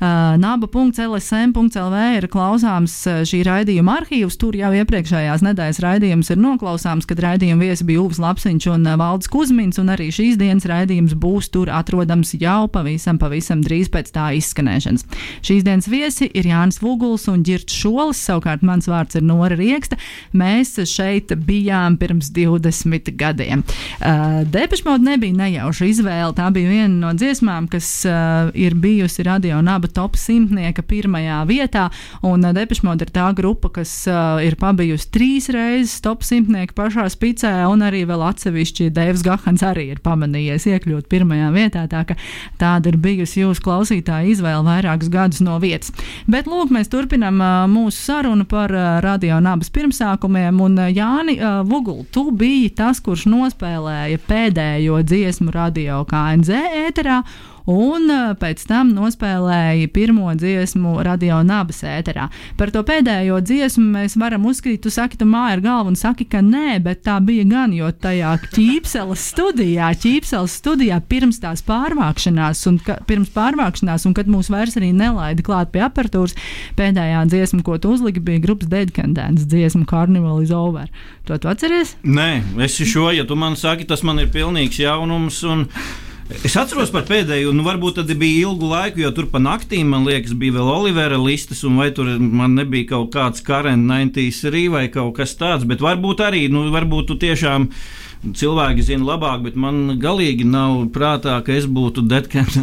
naba.lsm.lv ir klausāms šī raidījuma arhīvs. Tur jau iepriekšējās nedēļas raidījums ir noklausāms, kad raidījuma viesi bija Uvs Lapsiņš un Valdis Kuzmins, un arī šīs dienas raidījums būs tur atrodams jau pavisam, pavisam drīz pēc tā izskanēšanas. Šīs dienas viesi ir Jānis Vuguls un Girts Šolis, savukārt mans vārds ir Nora Rieksta. Mēs šeit bijām pirms 20 gadiem. Uh, Depešmauda nebija nejauša izvēle, tā bija viena no dziesmām, kas uh, ir bijusi radio naba top simtnieka pirmajā vietā. Un uh, Depešmode ir tā grupa, kas uh, ir pabijusi trīs reizes top simtnieka pašā spicē, un arī vēl atsevišķi Deivs Gahans arī ir pamanījies iekļūt pirmajā vietā. Tā tāda ir bijusi jūsu klausītāja izvēle vairākus gadus no vietas. Bet lūk, mēs turpinām uh, mūsu sarunu par uh, radio nabas pirmsākumiem. Un uh, Jāni uh, Vugul, tu biji tas, kurš nospēlēja pēdējo dziesmu radio KNZ ēterā un uh, pēc tam nospēlēja pirmo dziesmu radio nabas ēterā. Par to pēdējo dziesmu mēs varam uzskatīt, tu saki, tu māji ar galvu un saki, ka nē, bet tā bija gan, jo tajā ķīpseles studijā, ķīpseles studijā pirms tās pārvākšanās un ka, pirms pārvākšanās, un kad mūs vairs arī nelaida klāt pie apertūras, pēdējā dziesma, ko tu uzliki, bija grupas Dead Candence dziesma Carnival is over. To tu atceries? Nē, es šo, ja tu man saki, tas man ir pilnīgs jaunums. Un... Es atceros par pēdējo, nu, varbūt tad bija ilgu laiku, jo tur pa naktīm, man liekas, bija vēl Olivera listas, un vai tur man nebija kaut kāds Karen 93 vai kaut kas tāds, bet varbūt arī, nu, varbūt tu tiešām cilvēki zina labāk, bet man galīgi nav prātā, ka es būtu Deadcamps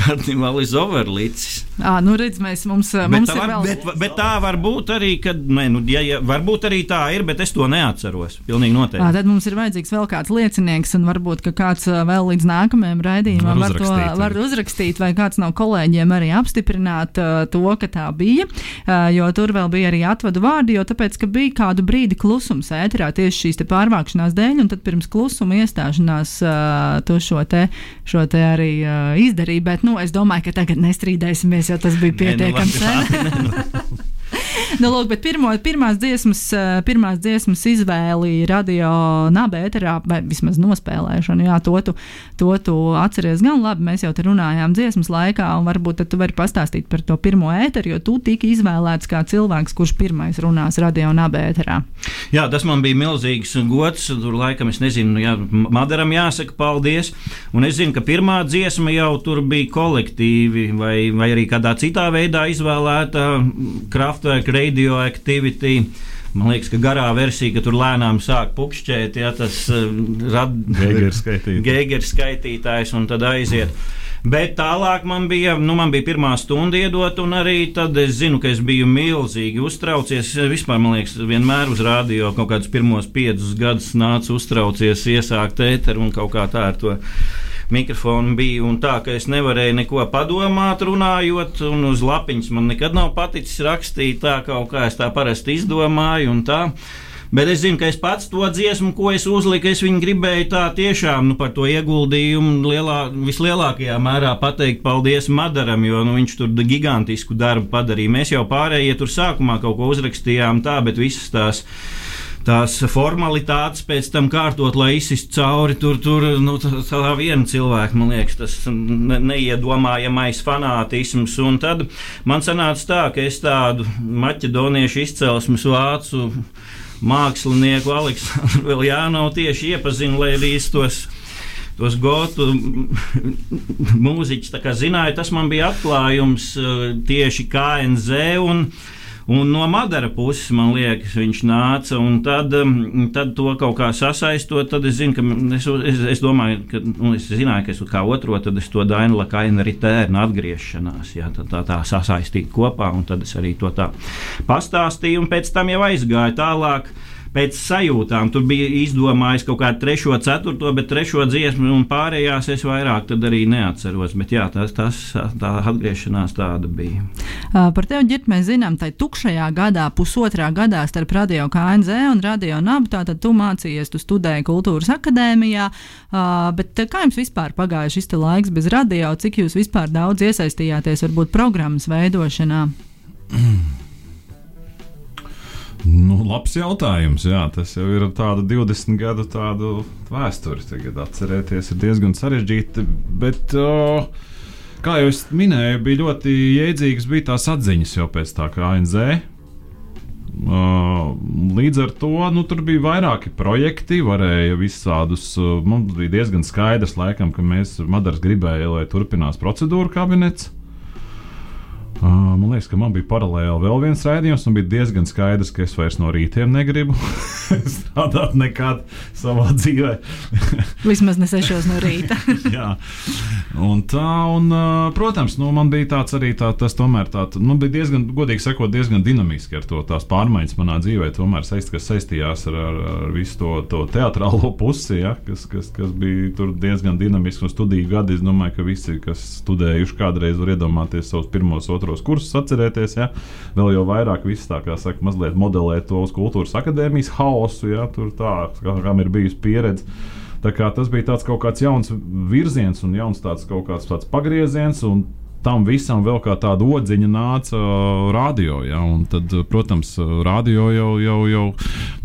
karnevālis overlicis. À, nu redz, mēs, mums, Bet, mums tā ir var, vēl. bet, bet tā var būt arī, kad, ne, nu, ja, ja, varbūt arī tā ir, bet es to neatceros. Pilnīgi À, noteikti. tad mums ir vajadzīgs vēl kāds liecinieks, un varbūt ka kāds vēl līdz nākamajam raidījumam Var var, to, uzrakstīt, var uzrakstīt, vai kāds no kolēģiem arī apstiprināt uh, to, ka tā bija. Uh, jo tur vēl bija arī atvadu vārdi, jo tāpēc, ka bija kādu brīdi klusums ēterā tieši šīs pārvākšanās dēļ, un tad pirms klusuma iestāšanās uh, tu šo te, šo te arī uh, izdarīji. Bet, nu, es domāju, ka tagad nestrīdēsimies, jo tas bija pietiekami sen. (laughs) Nu, lūk, bet pirmo, pirmās, dziesmas, eh, pirmās dziesmas izvēli radio nabērā, vai vismaz nospēlēšanu, jā, to tu, to tu atceries gan labi. Mēs jau te runājām dziesmas laikā, un varbūt tu vari pastāstīt par to pirmo ēteru, jo tu tiki izvēlēts kā cilvēks, kurš pirmais runās radio nabērā. Jā, tas man bija milzīgs gods. Tur laikam es nezinu, jā, Madaram jāsaka paldies. Un es zinu, ka pirmā dziesma jau tur bija kolektīvi vai, vai arī kādā citā veidā izvēlēta Kraftwerk radioactivity. Man liekas, ka garā versija, ka tur lēnām sāk pukšķēt, ja tas Geigeru skaitītājs. Geigeru skaitītājs un tad aiziet. Bet tālāk man bija, nu, man bija pirmā stunda iedot, un arī tad es zinu, ka es biju milzīgi uztraucies. Vispār, man liekas, vienmēr uz rādio kaut kādus pirmos piecus gadus nāca uztraucies, iesākt ēteru un kaut kā tā ar to mikrofonu bija. Un tā, ka es nevarēju neko padomāt, runājot, un uz lapiņas man nekad nav paticis rakstīt tā, kaut kā es tā parasti izdomāju. un tā. Bet es zinu, ka es pats to dziesmu, ko es uzliku, es viņu gribēju tā tiešām nu, par to ieguldījumu lielā, vislielākajā mērā pateikt paldies Madaram, jo nu, viņš tur gigantisku darbu padarīja. Mēs jau pārējie tur sākumā kaut ko uzrakstījām tā, bet visas tās tās formalitātes pēc tam kārtot, lai izsistu cauri. Tur, tur nu, tā, tā viena cilvēka, man liekas, tas ne, neiedomājamais fanātisms. Un tad man sanāca tā, ka es tādu maķedoniešu izcelsmes vācu mākslinieku Aleksandru Viljānovu tieši iepazinu, lai arī tos tos gotu mūziķus zināju. Tas man bija atklājums eh, tieši KNZ. Un, Un no Madara puses, man liekas, viņš nāca. Tad, um, tad to kaut kā sasaistot, tad es zinu, es, es, es domāju, ka nu, es zināju, ka es kā otro, tad es to Dainu Lakaina ritērnu atgriešanās, jā, tā, tā, tā sasaistīt kopā, un tad es arī to tā pastāstīju, un pēc tam jau aizgāju tālāk pēc sajūtām. Tur bija izdomājis kaut kādu trešo, ceturto, bet trešo dziesmu un pārējās es vairāk arī neatceros. Bet jā, tas, tas tā atgriešanās tāda bija. Par tevi, Girta, mēs zinām, tai tukšajā gadā, pusotrā gadā starp Radio KNZ un Radio NAB, tātad tu mācījies, tu studēji kultūras akadēmijā, bet kā jums vispār pagāja šis laiks bez radio, cik jūs vispār daudz iesaistījāties varbūt programmas veidošanā? (clears throat) Nu, labs jautājums. Jā, tas jau ir tāda 20 gadu vēsture. Tagad atcerēties ir diezgan sarežģīti. Bet, uh, kā jau es minēju, bija ļoti jēdzīgas bija tās atziņas jau pēc tā kā ANZ. Līdz ar to nu, tur bija vairāki projekti, varēja visādus. Mums bija diezgan skaidrs, laikam, ka mēs Madars gribēja, lai turpinās procedūru kabinets. Uh, man liekas, ka man bija paralēli vēl viens raidījums, un bija diezgan skaidrs, ka es vairs no rītiem negribu (laughs) strādāt nekad savā dzīvē. (laughs) Vismaz ne sešos no rīta. (laughs) Jā, un tā, un, uh, protams, nu, man bija tāds arī tā, tas tomēr tāds, nu, bija diezgan, godīgi sakot, diezgan dinamiski ar to tās pārmaiņas manā dzīvē, tomēr saist, kas saistījās ar, ar, ar visu to, to teatrālo pusi, ja, kas, kas, kas bija tur diezgan dinamiski un studiju gadi. Es domāju, ka visi, kas studējuši kādreiz, var iedomāties savus pirmos, otros otros kursus atcerēties. Ja? Vēl jau vairāk viss tā kā saka, mazliet modelēt to uz kultūras akadēmijas haosu, ja? tur tā, kā, kam ir bijusi pieredze. Tas bija tāds kaut kāds jauns virziens un jauns tāds kaut kāds tāds pagrieziens. Tam visam vēl kā tāda odziņa nāca uh, radio. Ja? Tad, protams, radio jau, jau, jau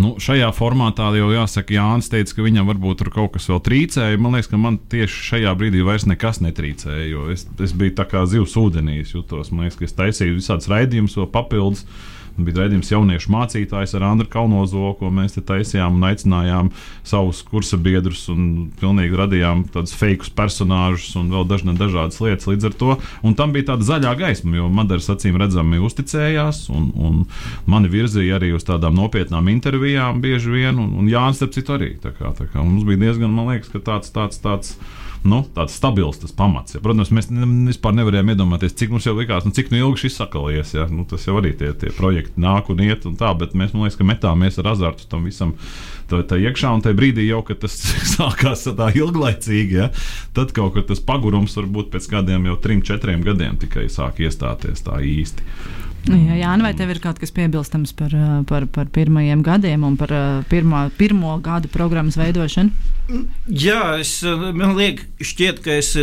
nu, šajā formātā jau jāsaka, Jānis teica, ka viņam varbūt tur kaut kas vēl trīcēja. Man liekas, ka man tieši šajā brīdī vairs nekas netrīcēja, jo es, es biju tā kā zivs ūdenī, jutos. Man liekas, ka es taisīju visādus raidījumus vēl papildus bija raidījums jauniešu mācītājs ar Andru Kalnozo, ko mēs te taisījām un aicinājām savus kursa biedrus un pilnīgi radījām tādus fake personāžus un vēl dažna, dažādas lietas līdz ar to. Un tam bija tāda zaļā gaisma, jo Madaras acīm redzami uzticējās un, un mani virzīja arī uz tādām nopietnām intervijām bieži vien, un, un Jānis, starp citu, arī. Tā kā, tā kā mums bija diezgan, man liekas, tāds, tāds, tāds nu, tāds stabils tas pamats. Ja. Protams, mēs ne, vispār nevarējām iedomāties, cik mums jau likās, nu, cik nu ilgi šis sakalies. Ja. Nu, tas jau arī tie, tie projekti nāk un iet un tā, bet mēs, man liekas, ka metāmies ar azartu tam visam. Tā, tā iekšā, un tajā brīdī jau, kad tas (laughs) sākās tā ilglaicīgi, ja, tad kaut kad tas pagurums varbūt pēc kādiem jau trim, četriem gadiem tikai sāk iestāties tā īsti. Jā, jā, vai tev ir kaut kas piebilstams par, par, par pirmajiem gadiem un par pirmā, pirmo gadu programmas veidošanu? Jā, es, man liekas, šķiet, ka es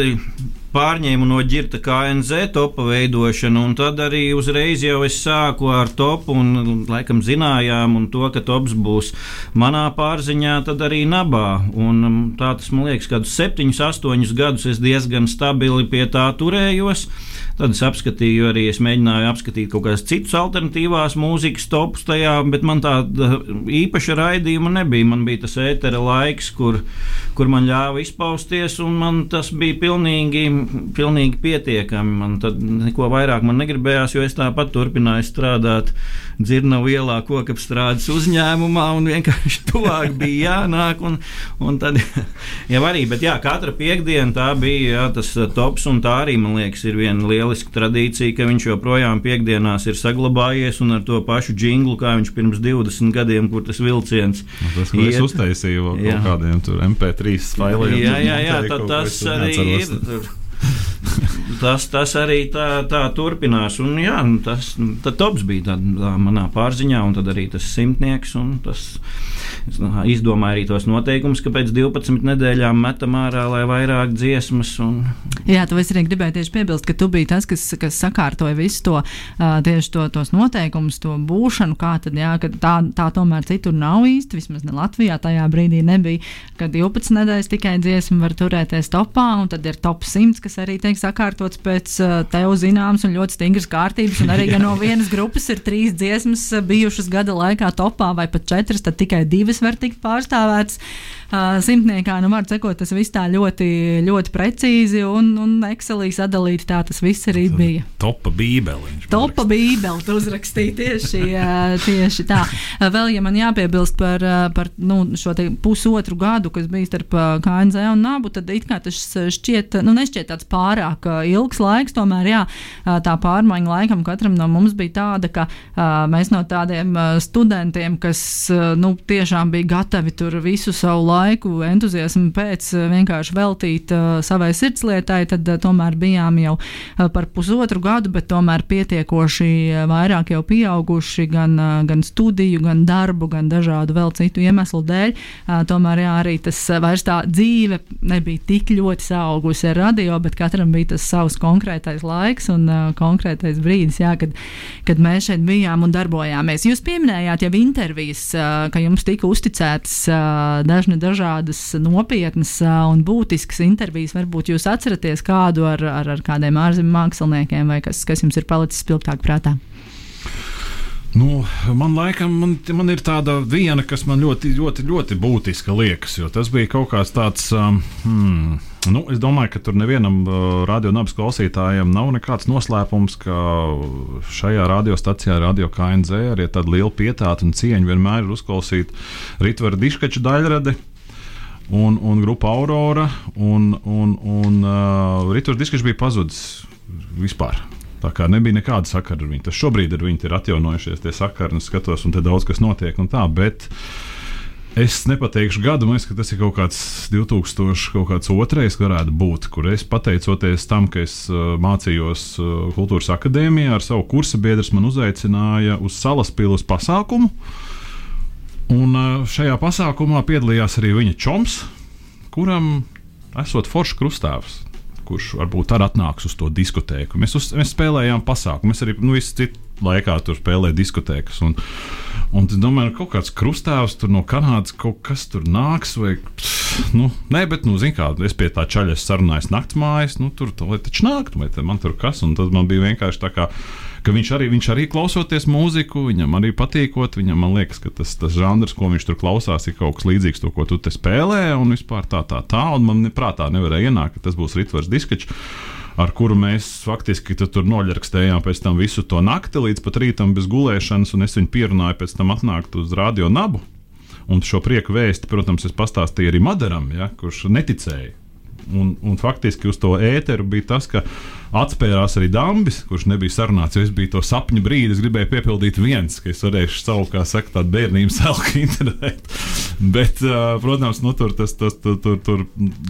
pārņēmu no ģirta KNZ topa veidošanu, un tad arī uzreiz jau es sāku ar topu, un laikam zinājām, un to, ka tops būs manā pārziņā, tad arī nabā. Un tā tas, man liekas, kādus septiņus, astoņus gadus es diezgan stabili pie tā turējos. Tad es apskatīju, arī es mēģināju apskatīt kaut kādas citas alternatīvās mūzikas topus tajā, bet man tāda īpaša raidījuma nebija. Man bija tas ētera laiks, kur, kur man ļāva izpausties, un man tas bija pilnīgi pilnīgi pietiekami. Man tad neko vairāk man negribējās, jo es tāpat turpināju strādāt Dzirnavu ielā kokapstrādes uzņēmumā, un vienkārši (laughs) tuvāk bija jānāk. Un, un tad (laughs) jau arī, bet jā, katra piekdiena tā bija jā, tas uh, tops, un tā arī, man liekas, ir viena lieliska tradīcija, ka viņš joprojām piekdienās ir saglabājies un ar to pašu jinglu, kā viņš pirms 20 gadiem, kur tas vilciens. Nu, tas, ko iet. es uztaisīju kaut kādiem MP3 failiem. Jā, jā, (laughs) jā, tad tas arī ir. Tur (laughs) tas, tas arī tā, tā turpinās. Un, jā, tas tops bija tā, tā manā pārziņā, un tad arī tas simtnieks. Tas, es izdomāju arī tos noteikumus, ka pēc 12 nedēļām metam ārā, lai vairāk dziesmas. Un... Jā, tu arī gribēji tieši piebilst, ka tu biji tas, kas, kas sakārtoja visu to, tieši to, tos noteikumus, to būšanu, kā tad, jā, tā, tā tomēr citur nav īsti, vismaz ne Latvijā tajā brīdī nebija, ka 12 nedēļas tikai dziesma var turēties topā, un tad ir top 100, kas arī tiek sakārtots pēc tev zināmas un ļoti stingras kārtības, un arī, ja no (laughs) vienas grupas ir trīs dziesmas bijušas gada laikā topā vai pat četras, tad tikai divas var tikt pārstāvētas uh, simtniekā. Nu, var sakot, tas viss tā ļoti, ļoti precīzi un, un Excelī sadalīti. Tā tas viss arī bija. Topa bībeli. Topa bībeli tu uzrakstīji tieši, uh, tieši tā. Uh, vēl, ja man jāpiebilst par, uh, par nu, šo pusotru gadu, kas bija starp uh, KNZ un Nabu, tad it kā tas šķiet, nu, nešķiet tāds pārāk uh, ilgs laiks. Tomēr, jā, tā pārmaiņa laikam katram no mums bija tāda, ka mēs no tādiem studentiem, kas nu, tiešām bija gatavi tur visu savu laiku entuziasmu pēc vienkārši veltīt savai sirdslietai, tad tomēr bijām jau par pusotru gadu, bet tomēr pietiekoši vairāk jau pieauguši gan, gan studiju, gan darbu, gan dažādu vēl citu iemeslu dēļ. Tomēr jā, arī tas vairs tā dzīve nebija tik ļoti saugusi ar radio, bet katram bija tas savs konkrētais laiks un uh, konkrētais brīdis, jā, kad, kad mēs šeit bijām un darbojāmies. Jūs pieminējāt jau intervijas, uh, ka jums tika uzticētas uh, dažni dažādas nopietnas un būtiskas intervijas. Varbūt jūs atceraties kādu ar, ar, ar kādiem ārzemju māksliniekiem, vai kas, kas jums ir palicis spilgtāk prātā? Nu, man laikam, man, man ir tāda viena, kas man ļoti, ļoti, ļoti būtiska liekas, jo tas bija kaut kāds tāds. Hmm, Nu, es domāju, ka tur nevienam uh, radionabas klausītājam nav nekāds noslēpums, ka šajā radiostacijā, Radio KNZ, arī tāda liela pietāta un cieņa vienmēr ir uzklausīt Rītvara Diškača daļradi un, un grupa Aurora. Un, un, un uh, Rītors Diskis bija pazudis vispār. Tā kā nebija nekāda sakara ar viņu. Tas šobrīd ar viņu ir atjaunojušies tie sakari, un skatos, un te daudz kas notiek. Tā, bet es nepateikšu gadu, man liekas, ka tas ir kaut kāds 2000, kaut kāds otrais varētu būt, kur es pateicoties tam, ka es uh, mācījos uh, kultūras akadēmijā ar savu kursa biedru, man uzaicināja uz salas pilsētas pasākumu. Un šajā pasākumā piedalījās arī viņa čoms, kuram esot foršs krustāvs. Kurš varbūt arī atnāks uz to diskotēku. Mēs, uz, mēs spēlējām pasākumu. Mēs arī nu, visu citu laikā tur spēlējām diskotēkas. Un, un es domāju, ka kaut kāds krustāvs no Kanādas kaut kas tur nāks. Vai, nu, nē, bet, nu, kā, es pie tā čaļa sarunājos naktas mājas. Nu, tur taču nāk, vai man tur kas. Un tad man bija vienkārši tā kā viņš arī, viņš arī klausoties mūziku, viņam arī patīkot. Viņam man liekas, ka tas, tas žanrs, ko viņš tur klausās, ir kaut kas līdzīgs to, ko tu te spēlē, un vispār tā, tā, tā. Un man prātā nevarēja ienākt, ka tas būs Ritvars Diskačs ar kuru mēs faktiski tur noļarkstējām pēc tam visu to nakti līdz pat rītam bez gulēšanas, un es viņu pierunāju pēc tam atnākt uz radio nabu. Un šo prieku vēsti, protams, es pastāstīju arī Madaram, ja, kurš neticēja. Un, un faktiski uz to ēteru bija tas, ka atspērās arī Dambis, kurš nebija sarunāts. Es biju to sapņu brīdi, es gribēju piepildīt viens, ka es varēšu savu, kā saka, tādu bērnības selku (laughs) interēt. Bet, protams, nu, tur, tas, tas, tur, tur, tur,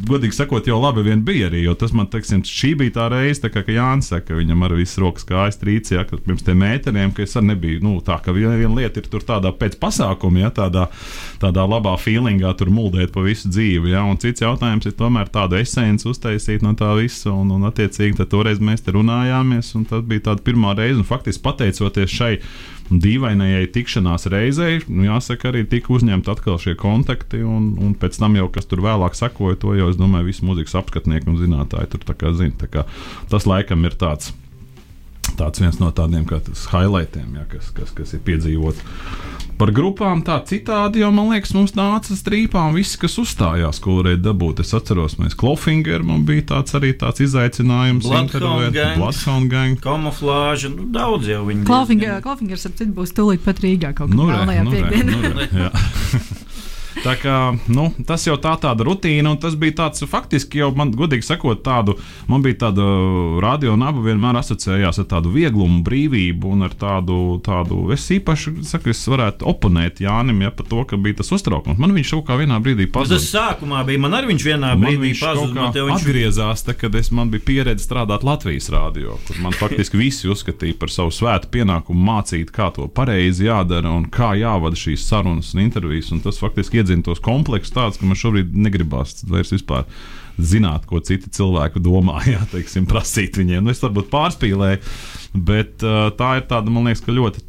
godīgi sakot, jau labi vien bija arī. Jo tas man, teiksim, šī bija tā reize, tā kā Jānis saka, viņam ar visu rokas kājas trīcī, ja, pirms tiem mēteriem, ka es arī nebiju, nu, tā, ka viena, viena lieta ir tur tādā pēc pasākuma, ja, tādā, tādā labā feelingā tur muldēt pa visu dzīvi, ja, un cits jautājums ir tomēr tādu esenci uztaisīt no tā visa, un, un attiecīgi, toreiz toreiz mēs te runājāmies, un tas bija tā pirmā reize. Faktiski pateicoties šai dīvainajai tikšanās reizei, nu, jāsaka, arī tika uzņemti atkal šie kontakti, un, un pēc tam jau, kas tur vēlāk sekoja, to jau es domāju, visi mūzikas apskatnieki un zinātāji tur tā kā zina. Tā kā tas laikam ir tāds tāds viens no tādiem highlightiem, ja, kas, kas, kas ir piedzīvots. Par grupām tā citādi, jo man liekas, mums nāca strīpām viss, kas uzstājās, ko varēja dabūt. Es atceros, mēs Klofinger, man bija tāds arī tāds izaicinājums. Bloodhound gang, kamuflāža, nu daudz jau viņi. Klofingers, ap citu būs tūlīt pat Rīgā kaut nu, kādā nu, piekdienā. Nu, (laughs) (laughs) Tā kā, nu, tas jau tā tāda rutīna, un tas bija tāds faktiski jau man, godīgi sakot, tādu, man bija tāda radio naba vienmēr asociējās ar tādu vieglumu, brīvību un ar tādu, tādu es īpaši, saku, es varētu oponēt Jānim, ja par to, ka bija tas uztraukums. Man viņš kaut kā vienā brīdī pazuda. Tas sākumā bija, man arī viņš vienā man brīdī pazuda. Viņš atgriezās, tā, kad es man bija pieredze strādāt Latvijas radio, kur man faktiski visi uzskatīja par savu svētu pienākumu mācīt, kā to pareizi jādara un kā jāvada šīs sarunas un intervijas, un tas faktiski iedzina tos kompleksus tādus, ka man šobrīd negribas vairs vispār zināt, ko citi cilvēki domā, (laughs) jā, teiksim, prasīt viņiem. Nu, es varbūt pārspīlēju, bet uh, tā ir tāda, man liekas, ļoti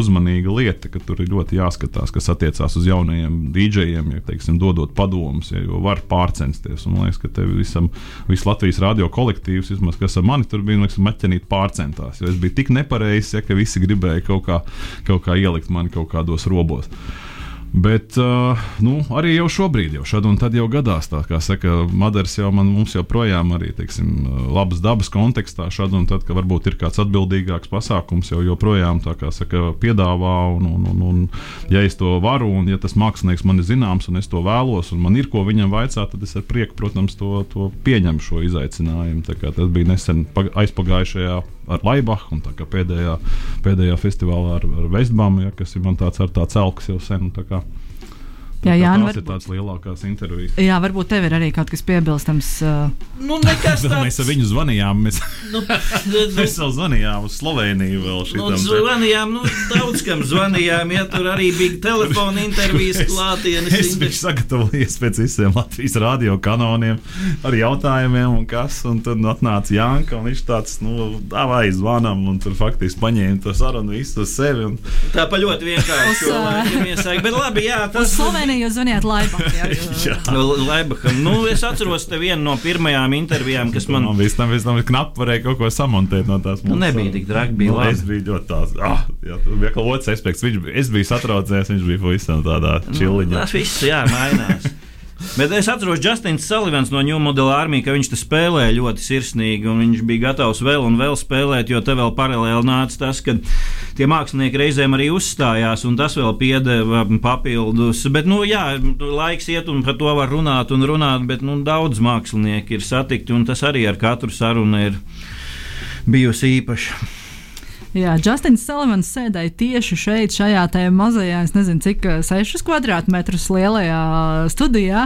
uzmanīga lieta, ka tur ir ļoti jāskatās, kas attiecās uz jaunajiem dīdžejiem, ja, teiksim, dodot padomus, ja, jo var pārcensties. Un, man liekas, ka tev visam, viss Latvijas radio kolektīvs, vismaz, kas ar mani tur bija, liekas, maķenīt pārcentās, jo es biju tik nepareizs, ja, ka visi gribēja kaut kā, kaut kā ielikt mani kaut kādos robos. Bet uh, nu, arī jau šobrīd, jau šad un tad jau gadās tā, kā saka, Madars jau man, mums joprojām arī, teiksim, labas dabas kontekstā šad un tad, ka varbūt ir kāds atbildīgāks pasākums, jau joprojām tā kā saka, piedāvā un, un, un, un, ja es to varu un ja tas mākslinieks man ir zināms un es to vēlos un man ir ko viņam vaicāt, tad es ar prieku, protams, to, to pieņemu šo izaicinājumu. Tas bija nesen pag- aizpagājušajā ar Laibachu un tā pēdējā, pēdējā festivālā ar, ar Vestbamu, ja, kas ir man tāds ar tāds elks jau sen. Tā kā, Jā, kā Jāni, tās ir varbūt- tādas lielākās intervijas. Jā, varbūt tev ir arī kaut kas piebilstams. Uh, Nu, nekas Vēl (laughs) mēs ar viņu zvanījām. Mēs, (laughs) Nu, mēs vēl zvanījām uz Sloveniju. Nu, zvanījām, nu, daudz kam zvanījām, ja tur arī bija telefona intervijas klātienes. Es biju sagatavojies pēc visiem Latvijas radio kanoniem ar jautājumiem, un kas. Un tad atnāca Janka, un viņš tāds, nu, vai zvanām, un tur faktiski paņēma to sarunu visu uz sevi. Un... Tā pa ļoti vienkārši. Uz, iesaka, Bet labi, jā, tas Sloveniju jūs zvanījāt Laibach. (laughs) Laibaham. Nu, es atceros te vienu no pirmajām intervijām, kas man. Man pēc tam, pēc tam knapi varēja kaut ko samontēt no tās Nu, nebija tik traki, bija nu, labi. es biju ļoti tāds, ah, jā, kaut kāds aspekts. Viņš, es biju satraucies, viņš bija pavisam tādā čiliņā. Nu, Tas viss, jā, mainās. (laughs) Bet es atceros, Justins Salivans no New Model Army, ka viņš te spēlēja ļoti sirsnīgi, un viņš bija gatavs vēl un vēl spēlēt, jo te vēl paralēli nāca tas, ka tie mākslinieki reizēm arī uzstājās, un tas vēl piedeva papildus. Bet, nu, jā, laiks iet, un par to var runāt un runāt, bet nu, daudz mākslinieki ir satikti, un tas arī ar katru sarunu ir bijusi īpaša. Jā, Justins Salavans sēdēja tieši šeit, šajā te mazajā, es nezinu, cik 6 kvadrātmetrus lielajā studijā.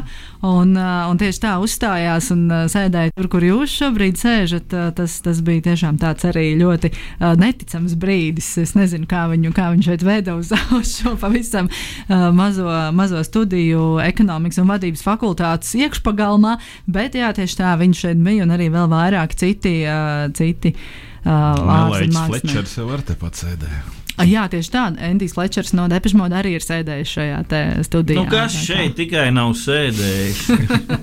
Un, uh, un tieši tā uzstājās un sēdēja tur, kur jūs šobrīd sēžat. Tas, tas bija tiešām tāds arī ļoti neticams brīdis. Es nezinu, kā viņu, kā viņu šeit veda uz, (laughs) uz šo pavisam mazo, mazo studiju ekonomikas un vadības fakultātes iekšpagalmā. Bet jā, tieši tā viņš šeit bija un arī vēl vairāk citi. Citi Uh, Flečers mākslinieki. jau ar tepat sēdēja. Ah, Jā, tieši tā. Endijs Lečers no Depešmoda arī ir sēdējis šajā te studijā. Nu, kas šeit tikai nav sēdējis?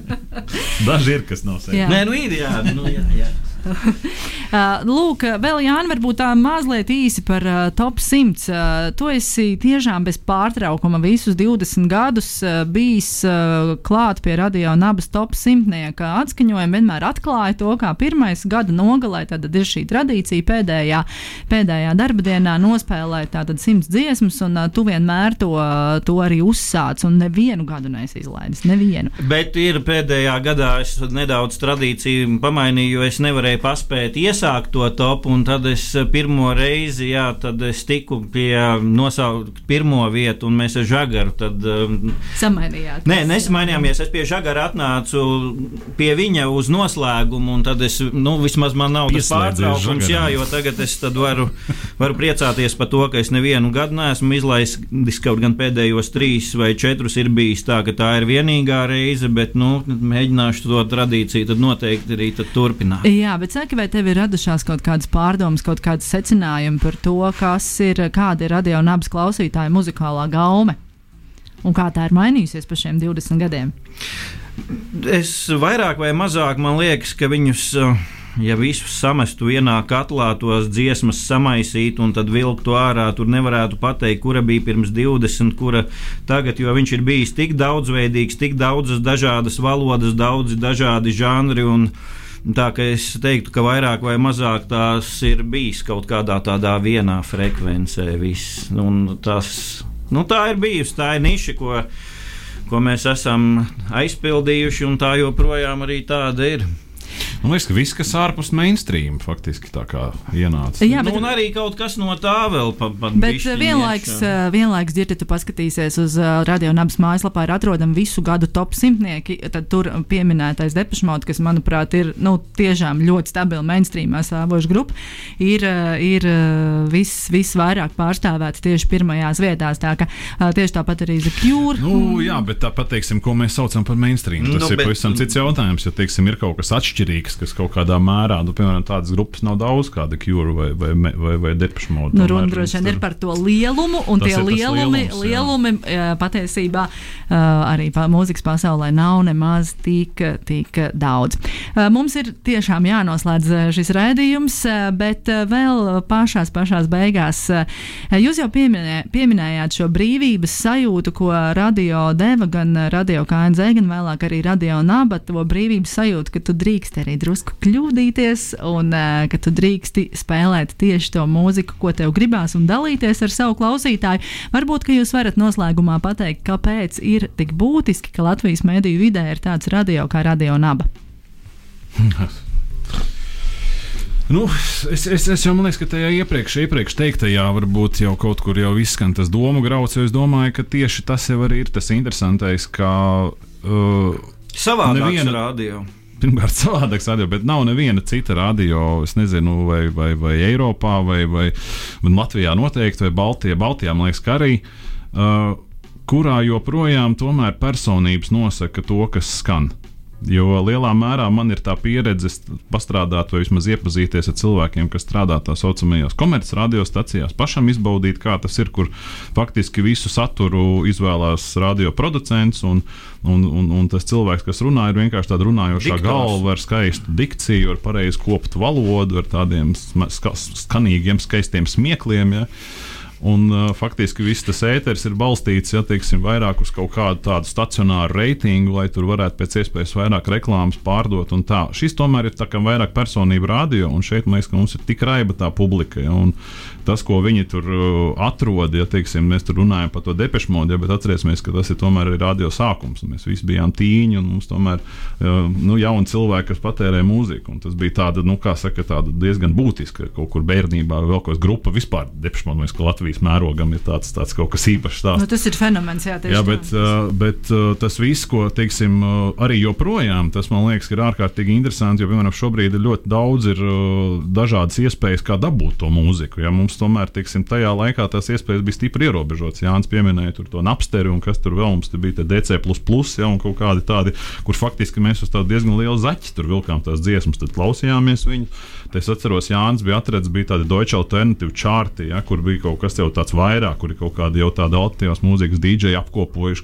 (laughs) Daži ir, kas nav Jā. sēdējuši. Nē, nu ir jā, nu, jā, jā. (laughs) Uh, lūk, vēl Jānis, varbūt tā mazliet īsi par uh, top 100. Uh, tu esi tiešām bez pārtraukuma visus 20 gadus uh, bijis uh, klāt pie radio un abas top 100 atskaņojuma. Vienmēr atklāja to, kā pirmais gada nogalē, tad ir šī tradīcija pēdējā, pēdējā darba dienā nospēlēt tātad 100 dziesmas, un uh, tu vienmēr to, uh, to arī uzsāc, un nevienu gadu neesi izlaidis. Nevienu. Bet ir pēdējā gadā es nedaudz tradīciju pamainīju, jo es nevarēju paspēt iesākt to topu, un tad es pirmo reizi, jā, tad es tiku pie nosaukt pirmo vietu, un mēs ar Žagaru tad. um, Samainījāt. Nē, nesmainījāmies. Es pie Žagara atnācu pie viņa uz noslēgumu, un tad es, nu, vismaz man nav tas pārtraukums, jā, jo tagad es tad varu, varu priecāties par to, ka es nevienu gadu neesmu izlaidis, kaut gan pēdējos trīs vai četrus ir bijis tā, ka tā ir vienīgā reize, bet, nu, mēģināšu to tradīciju tad noteikti arī tad turpināt. Jā, bet saki, vai tev ir radušās kaut kādas pārdomas, kaut kādas secinājumi par to, kas ir, kāda ir radio un abas klausītāju muzikālā gaume? Un kā tā ir mainījusies pa šiem 20 gadiem? Es vairāk vai mazāk man liekas, ka viņus. uh, Ja visus samestu vienā katlā, tos dziesmas samaisītu un tad vilktu ārā, tur nevarētu pateikt, kura bija pirms 20, kura tagad, jo viņš ir bijis tik daudzveidīgs, tik daudzas dažādas valodas, daudzi dažādi žanri. Un, Tā kā es teiktu, ka vairāk vai mazāk tās ir bijis kaut kādā tādā vienā frekvencē. Viss. Un Tas, nu, tā ir bijusi tā ir niša, ko, ko mēs esam aizpildījuši, un tā joprojām arī tāda ir. Man liekas, ka viss, kas ārpus mainstream, faktiski tā kā ienāca. Jā, nu, bet, un arī kaut kas no tā vēl pat pa, bet vienlaiks, uh, vienlaiks dzirdi, tu paskatīsies uz uh, radio un abas mājaslapā, ir atrodami visu gadu top simtnieki. Tad tur pieminētais depešmauts, kas, manuprāt, ir nu, tiešām ļoti stabila mainstreamā stāvoša grupa, ir, ir uh, viss, viss vairāk pārstāvēts tieši pirmajās vietās. Tā ka tieši tāpat arī The Cure. Nu, jā, bet tāpat, teiksim, ko mēs saucam par mainstream. Tas Nu, nu, ir bet- pavisam cits jautājums. Ja teiksim, ir kaut kas atšķirīgs, liekas, kas kaut kādā mērā, nu, piemēram, tādas grupas nav daudz, kāda Cure vai, vai, vai, vai, Depeche Mode. Nu, runa droši vien ir par to lielumu, un tie lielumi, lielums, lielumi jā, patiesībā arī pa mūzikas pasaulē nav nemaz tik, tik daudz. Mums ir tiešām jānoslēdz šis raidījums, bet vēl pašās, pašās beigās jūs jau pieminē, pieminējāt šo brīvības sajūtu, ko radio deva gan radio KNZ, gan vēlāk arī radio naba, to brīvības sajūtu, ka tu drīkst arī drusku kļūdīties un uh, ka tu drīksti spēlēt tieši to mūziku, ko tev gribās, un dalīties ar savu klausītāju. Varbūt, ka jūs varat noslēgumā pateikt, kāpēc ir tik būtiski, ka Latvijas mediju vidē ir tāds radio kā Radio Naba. Nu, es, es, es jau man liekas, ka tajā iepriekš, iepriekš teiktajā varbūt jau kaut kur jau izskan tas domu grauds, es domāju, ka tieši tas jau ir tas interesantais, ka. Uh, Savādāks Neviena- radio. Pirmkārt, savādāks radio, bet nav neviena cita radio, es nezinu, vai, vai, vai Eiropā, vai, vai, Latvijā noteikti, vai Baltijā. Baltijā man liekas, ka arī. Uh, kurā joprojām personības nosaka to, kas skan. Jo lielā mērā man ir tā pieredze pastrādāt, vai vismaz iepazīties ar cilvēkiem, kas strādā tā saucamajās komerciālajās radiostacijās, pašam izbaudīt, kā tas ir, kur faktiski visu saturu izvēlās radioproducents. Un, un, un, un tas cilvēks, kas runā, ir vienkārši tāda runājošā Diktors. galva ar skaistu dikciju, ar pareizi koptu valodu, ar tādiem ska, skanīgiem, skaistiem smiekliem. Ja? Un, uh, faktiski viss tas ēteris ir balstīts ja, teiksim, vairāk uz kaut kādu tādu stacionāru reitingu, lai tur varētu pēc iespējas vairāk reklāmas pārdot. Šis tomēr ir vairāk personību radio, un šeit man liekas, ka mums ir tik raiba tā publika. Ja, un tas, ko viņi tur uh, atrod, ja teiksim, mēs tur runājam par to depešu modu, ja, bet atcerēsimies, ka tas ir tomēr arī radio sākums. Mēs visi bijām tīņi, un mums tomēr uh, nu, jauni cilvēki, kas patērē mūziku. Tas bija tāda, nu, saka, tāda diezgan būtiska kaut kur bērnībā, vēl kaut kāda grupa vispār. Depešu mēs, ka Latvijas mērogam ir tāds, tāds kaut kas īpašs. Nu, Stāsts. tas ir fenomens, jā, tieši Jā, tā. bet, uh, bet uh, tas viss, ko teiksim, arī joprojām, tas man liekas, ir ārkārtīgi interesanti. Jo, piemēram, šobrīd ir ļoti daudz ir, dažādas iespējas, kā dabūt to mūziku. Ja mums tomēr, teiksim, tajā laikā tās iespējas bija stipri ierobežotas. Jānis pieminēja to napsteri un kas tur vēl mums tur bija DC, ja, un kaut kādi tādi, kur faktiski mēs uz tādu diezgan lielu zaķi tur vilkām tās dziesmas, tad klausījāmies viņu. Te Es atceros, Jānis bija atrasts, bija tādi Deutsche Alternative čārti, ja, kur bija kaut kas tāds vairāk, kur ir kaut kādi jau tādi alternatīvās mūzikas dīdžeji apkopojuši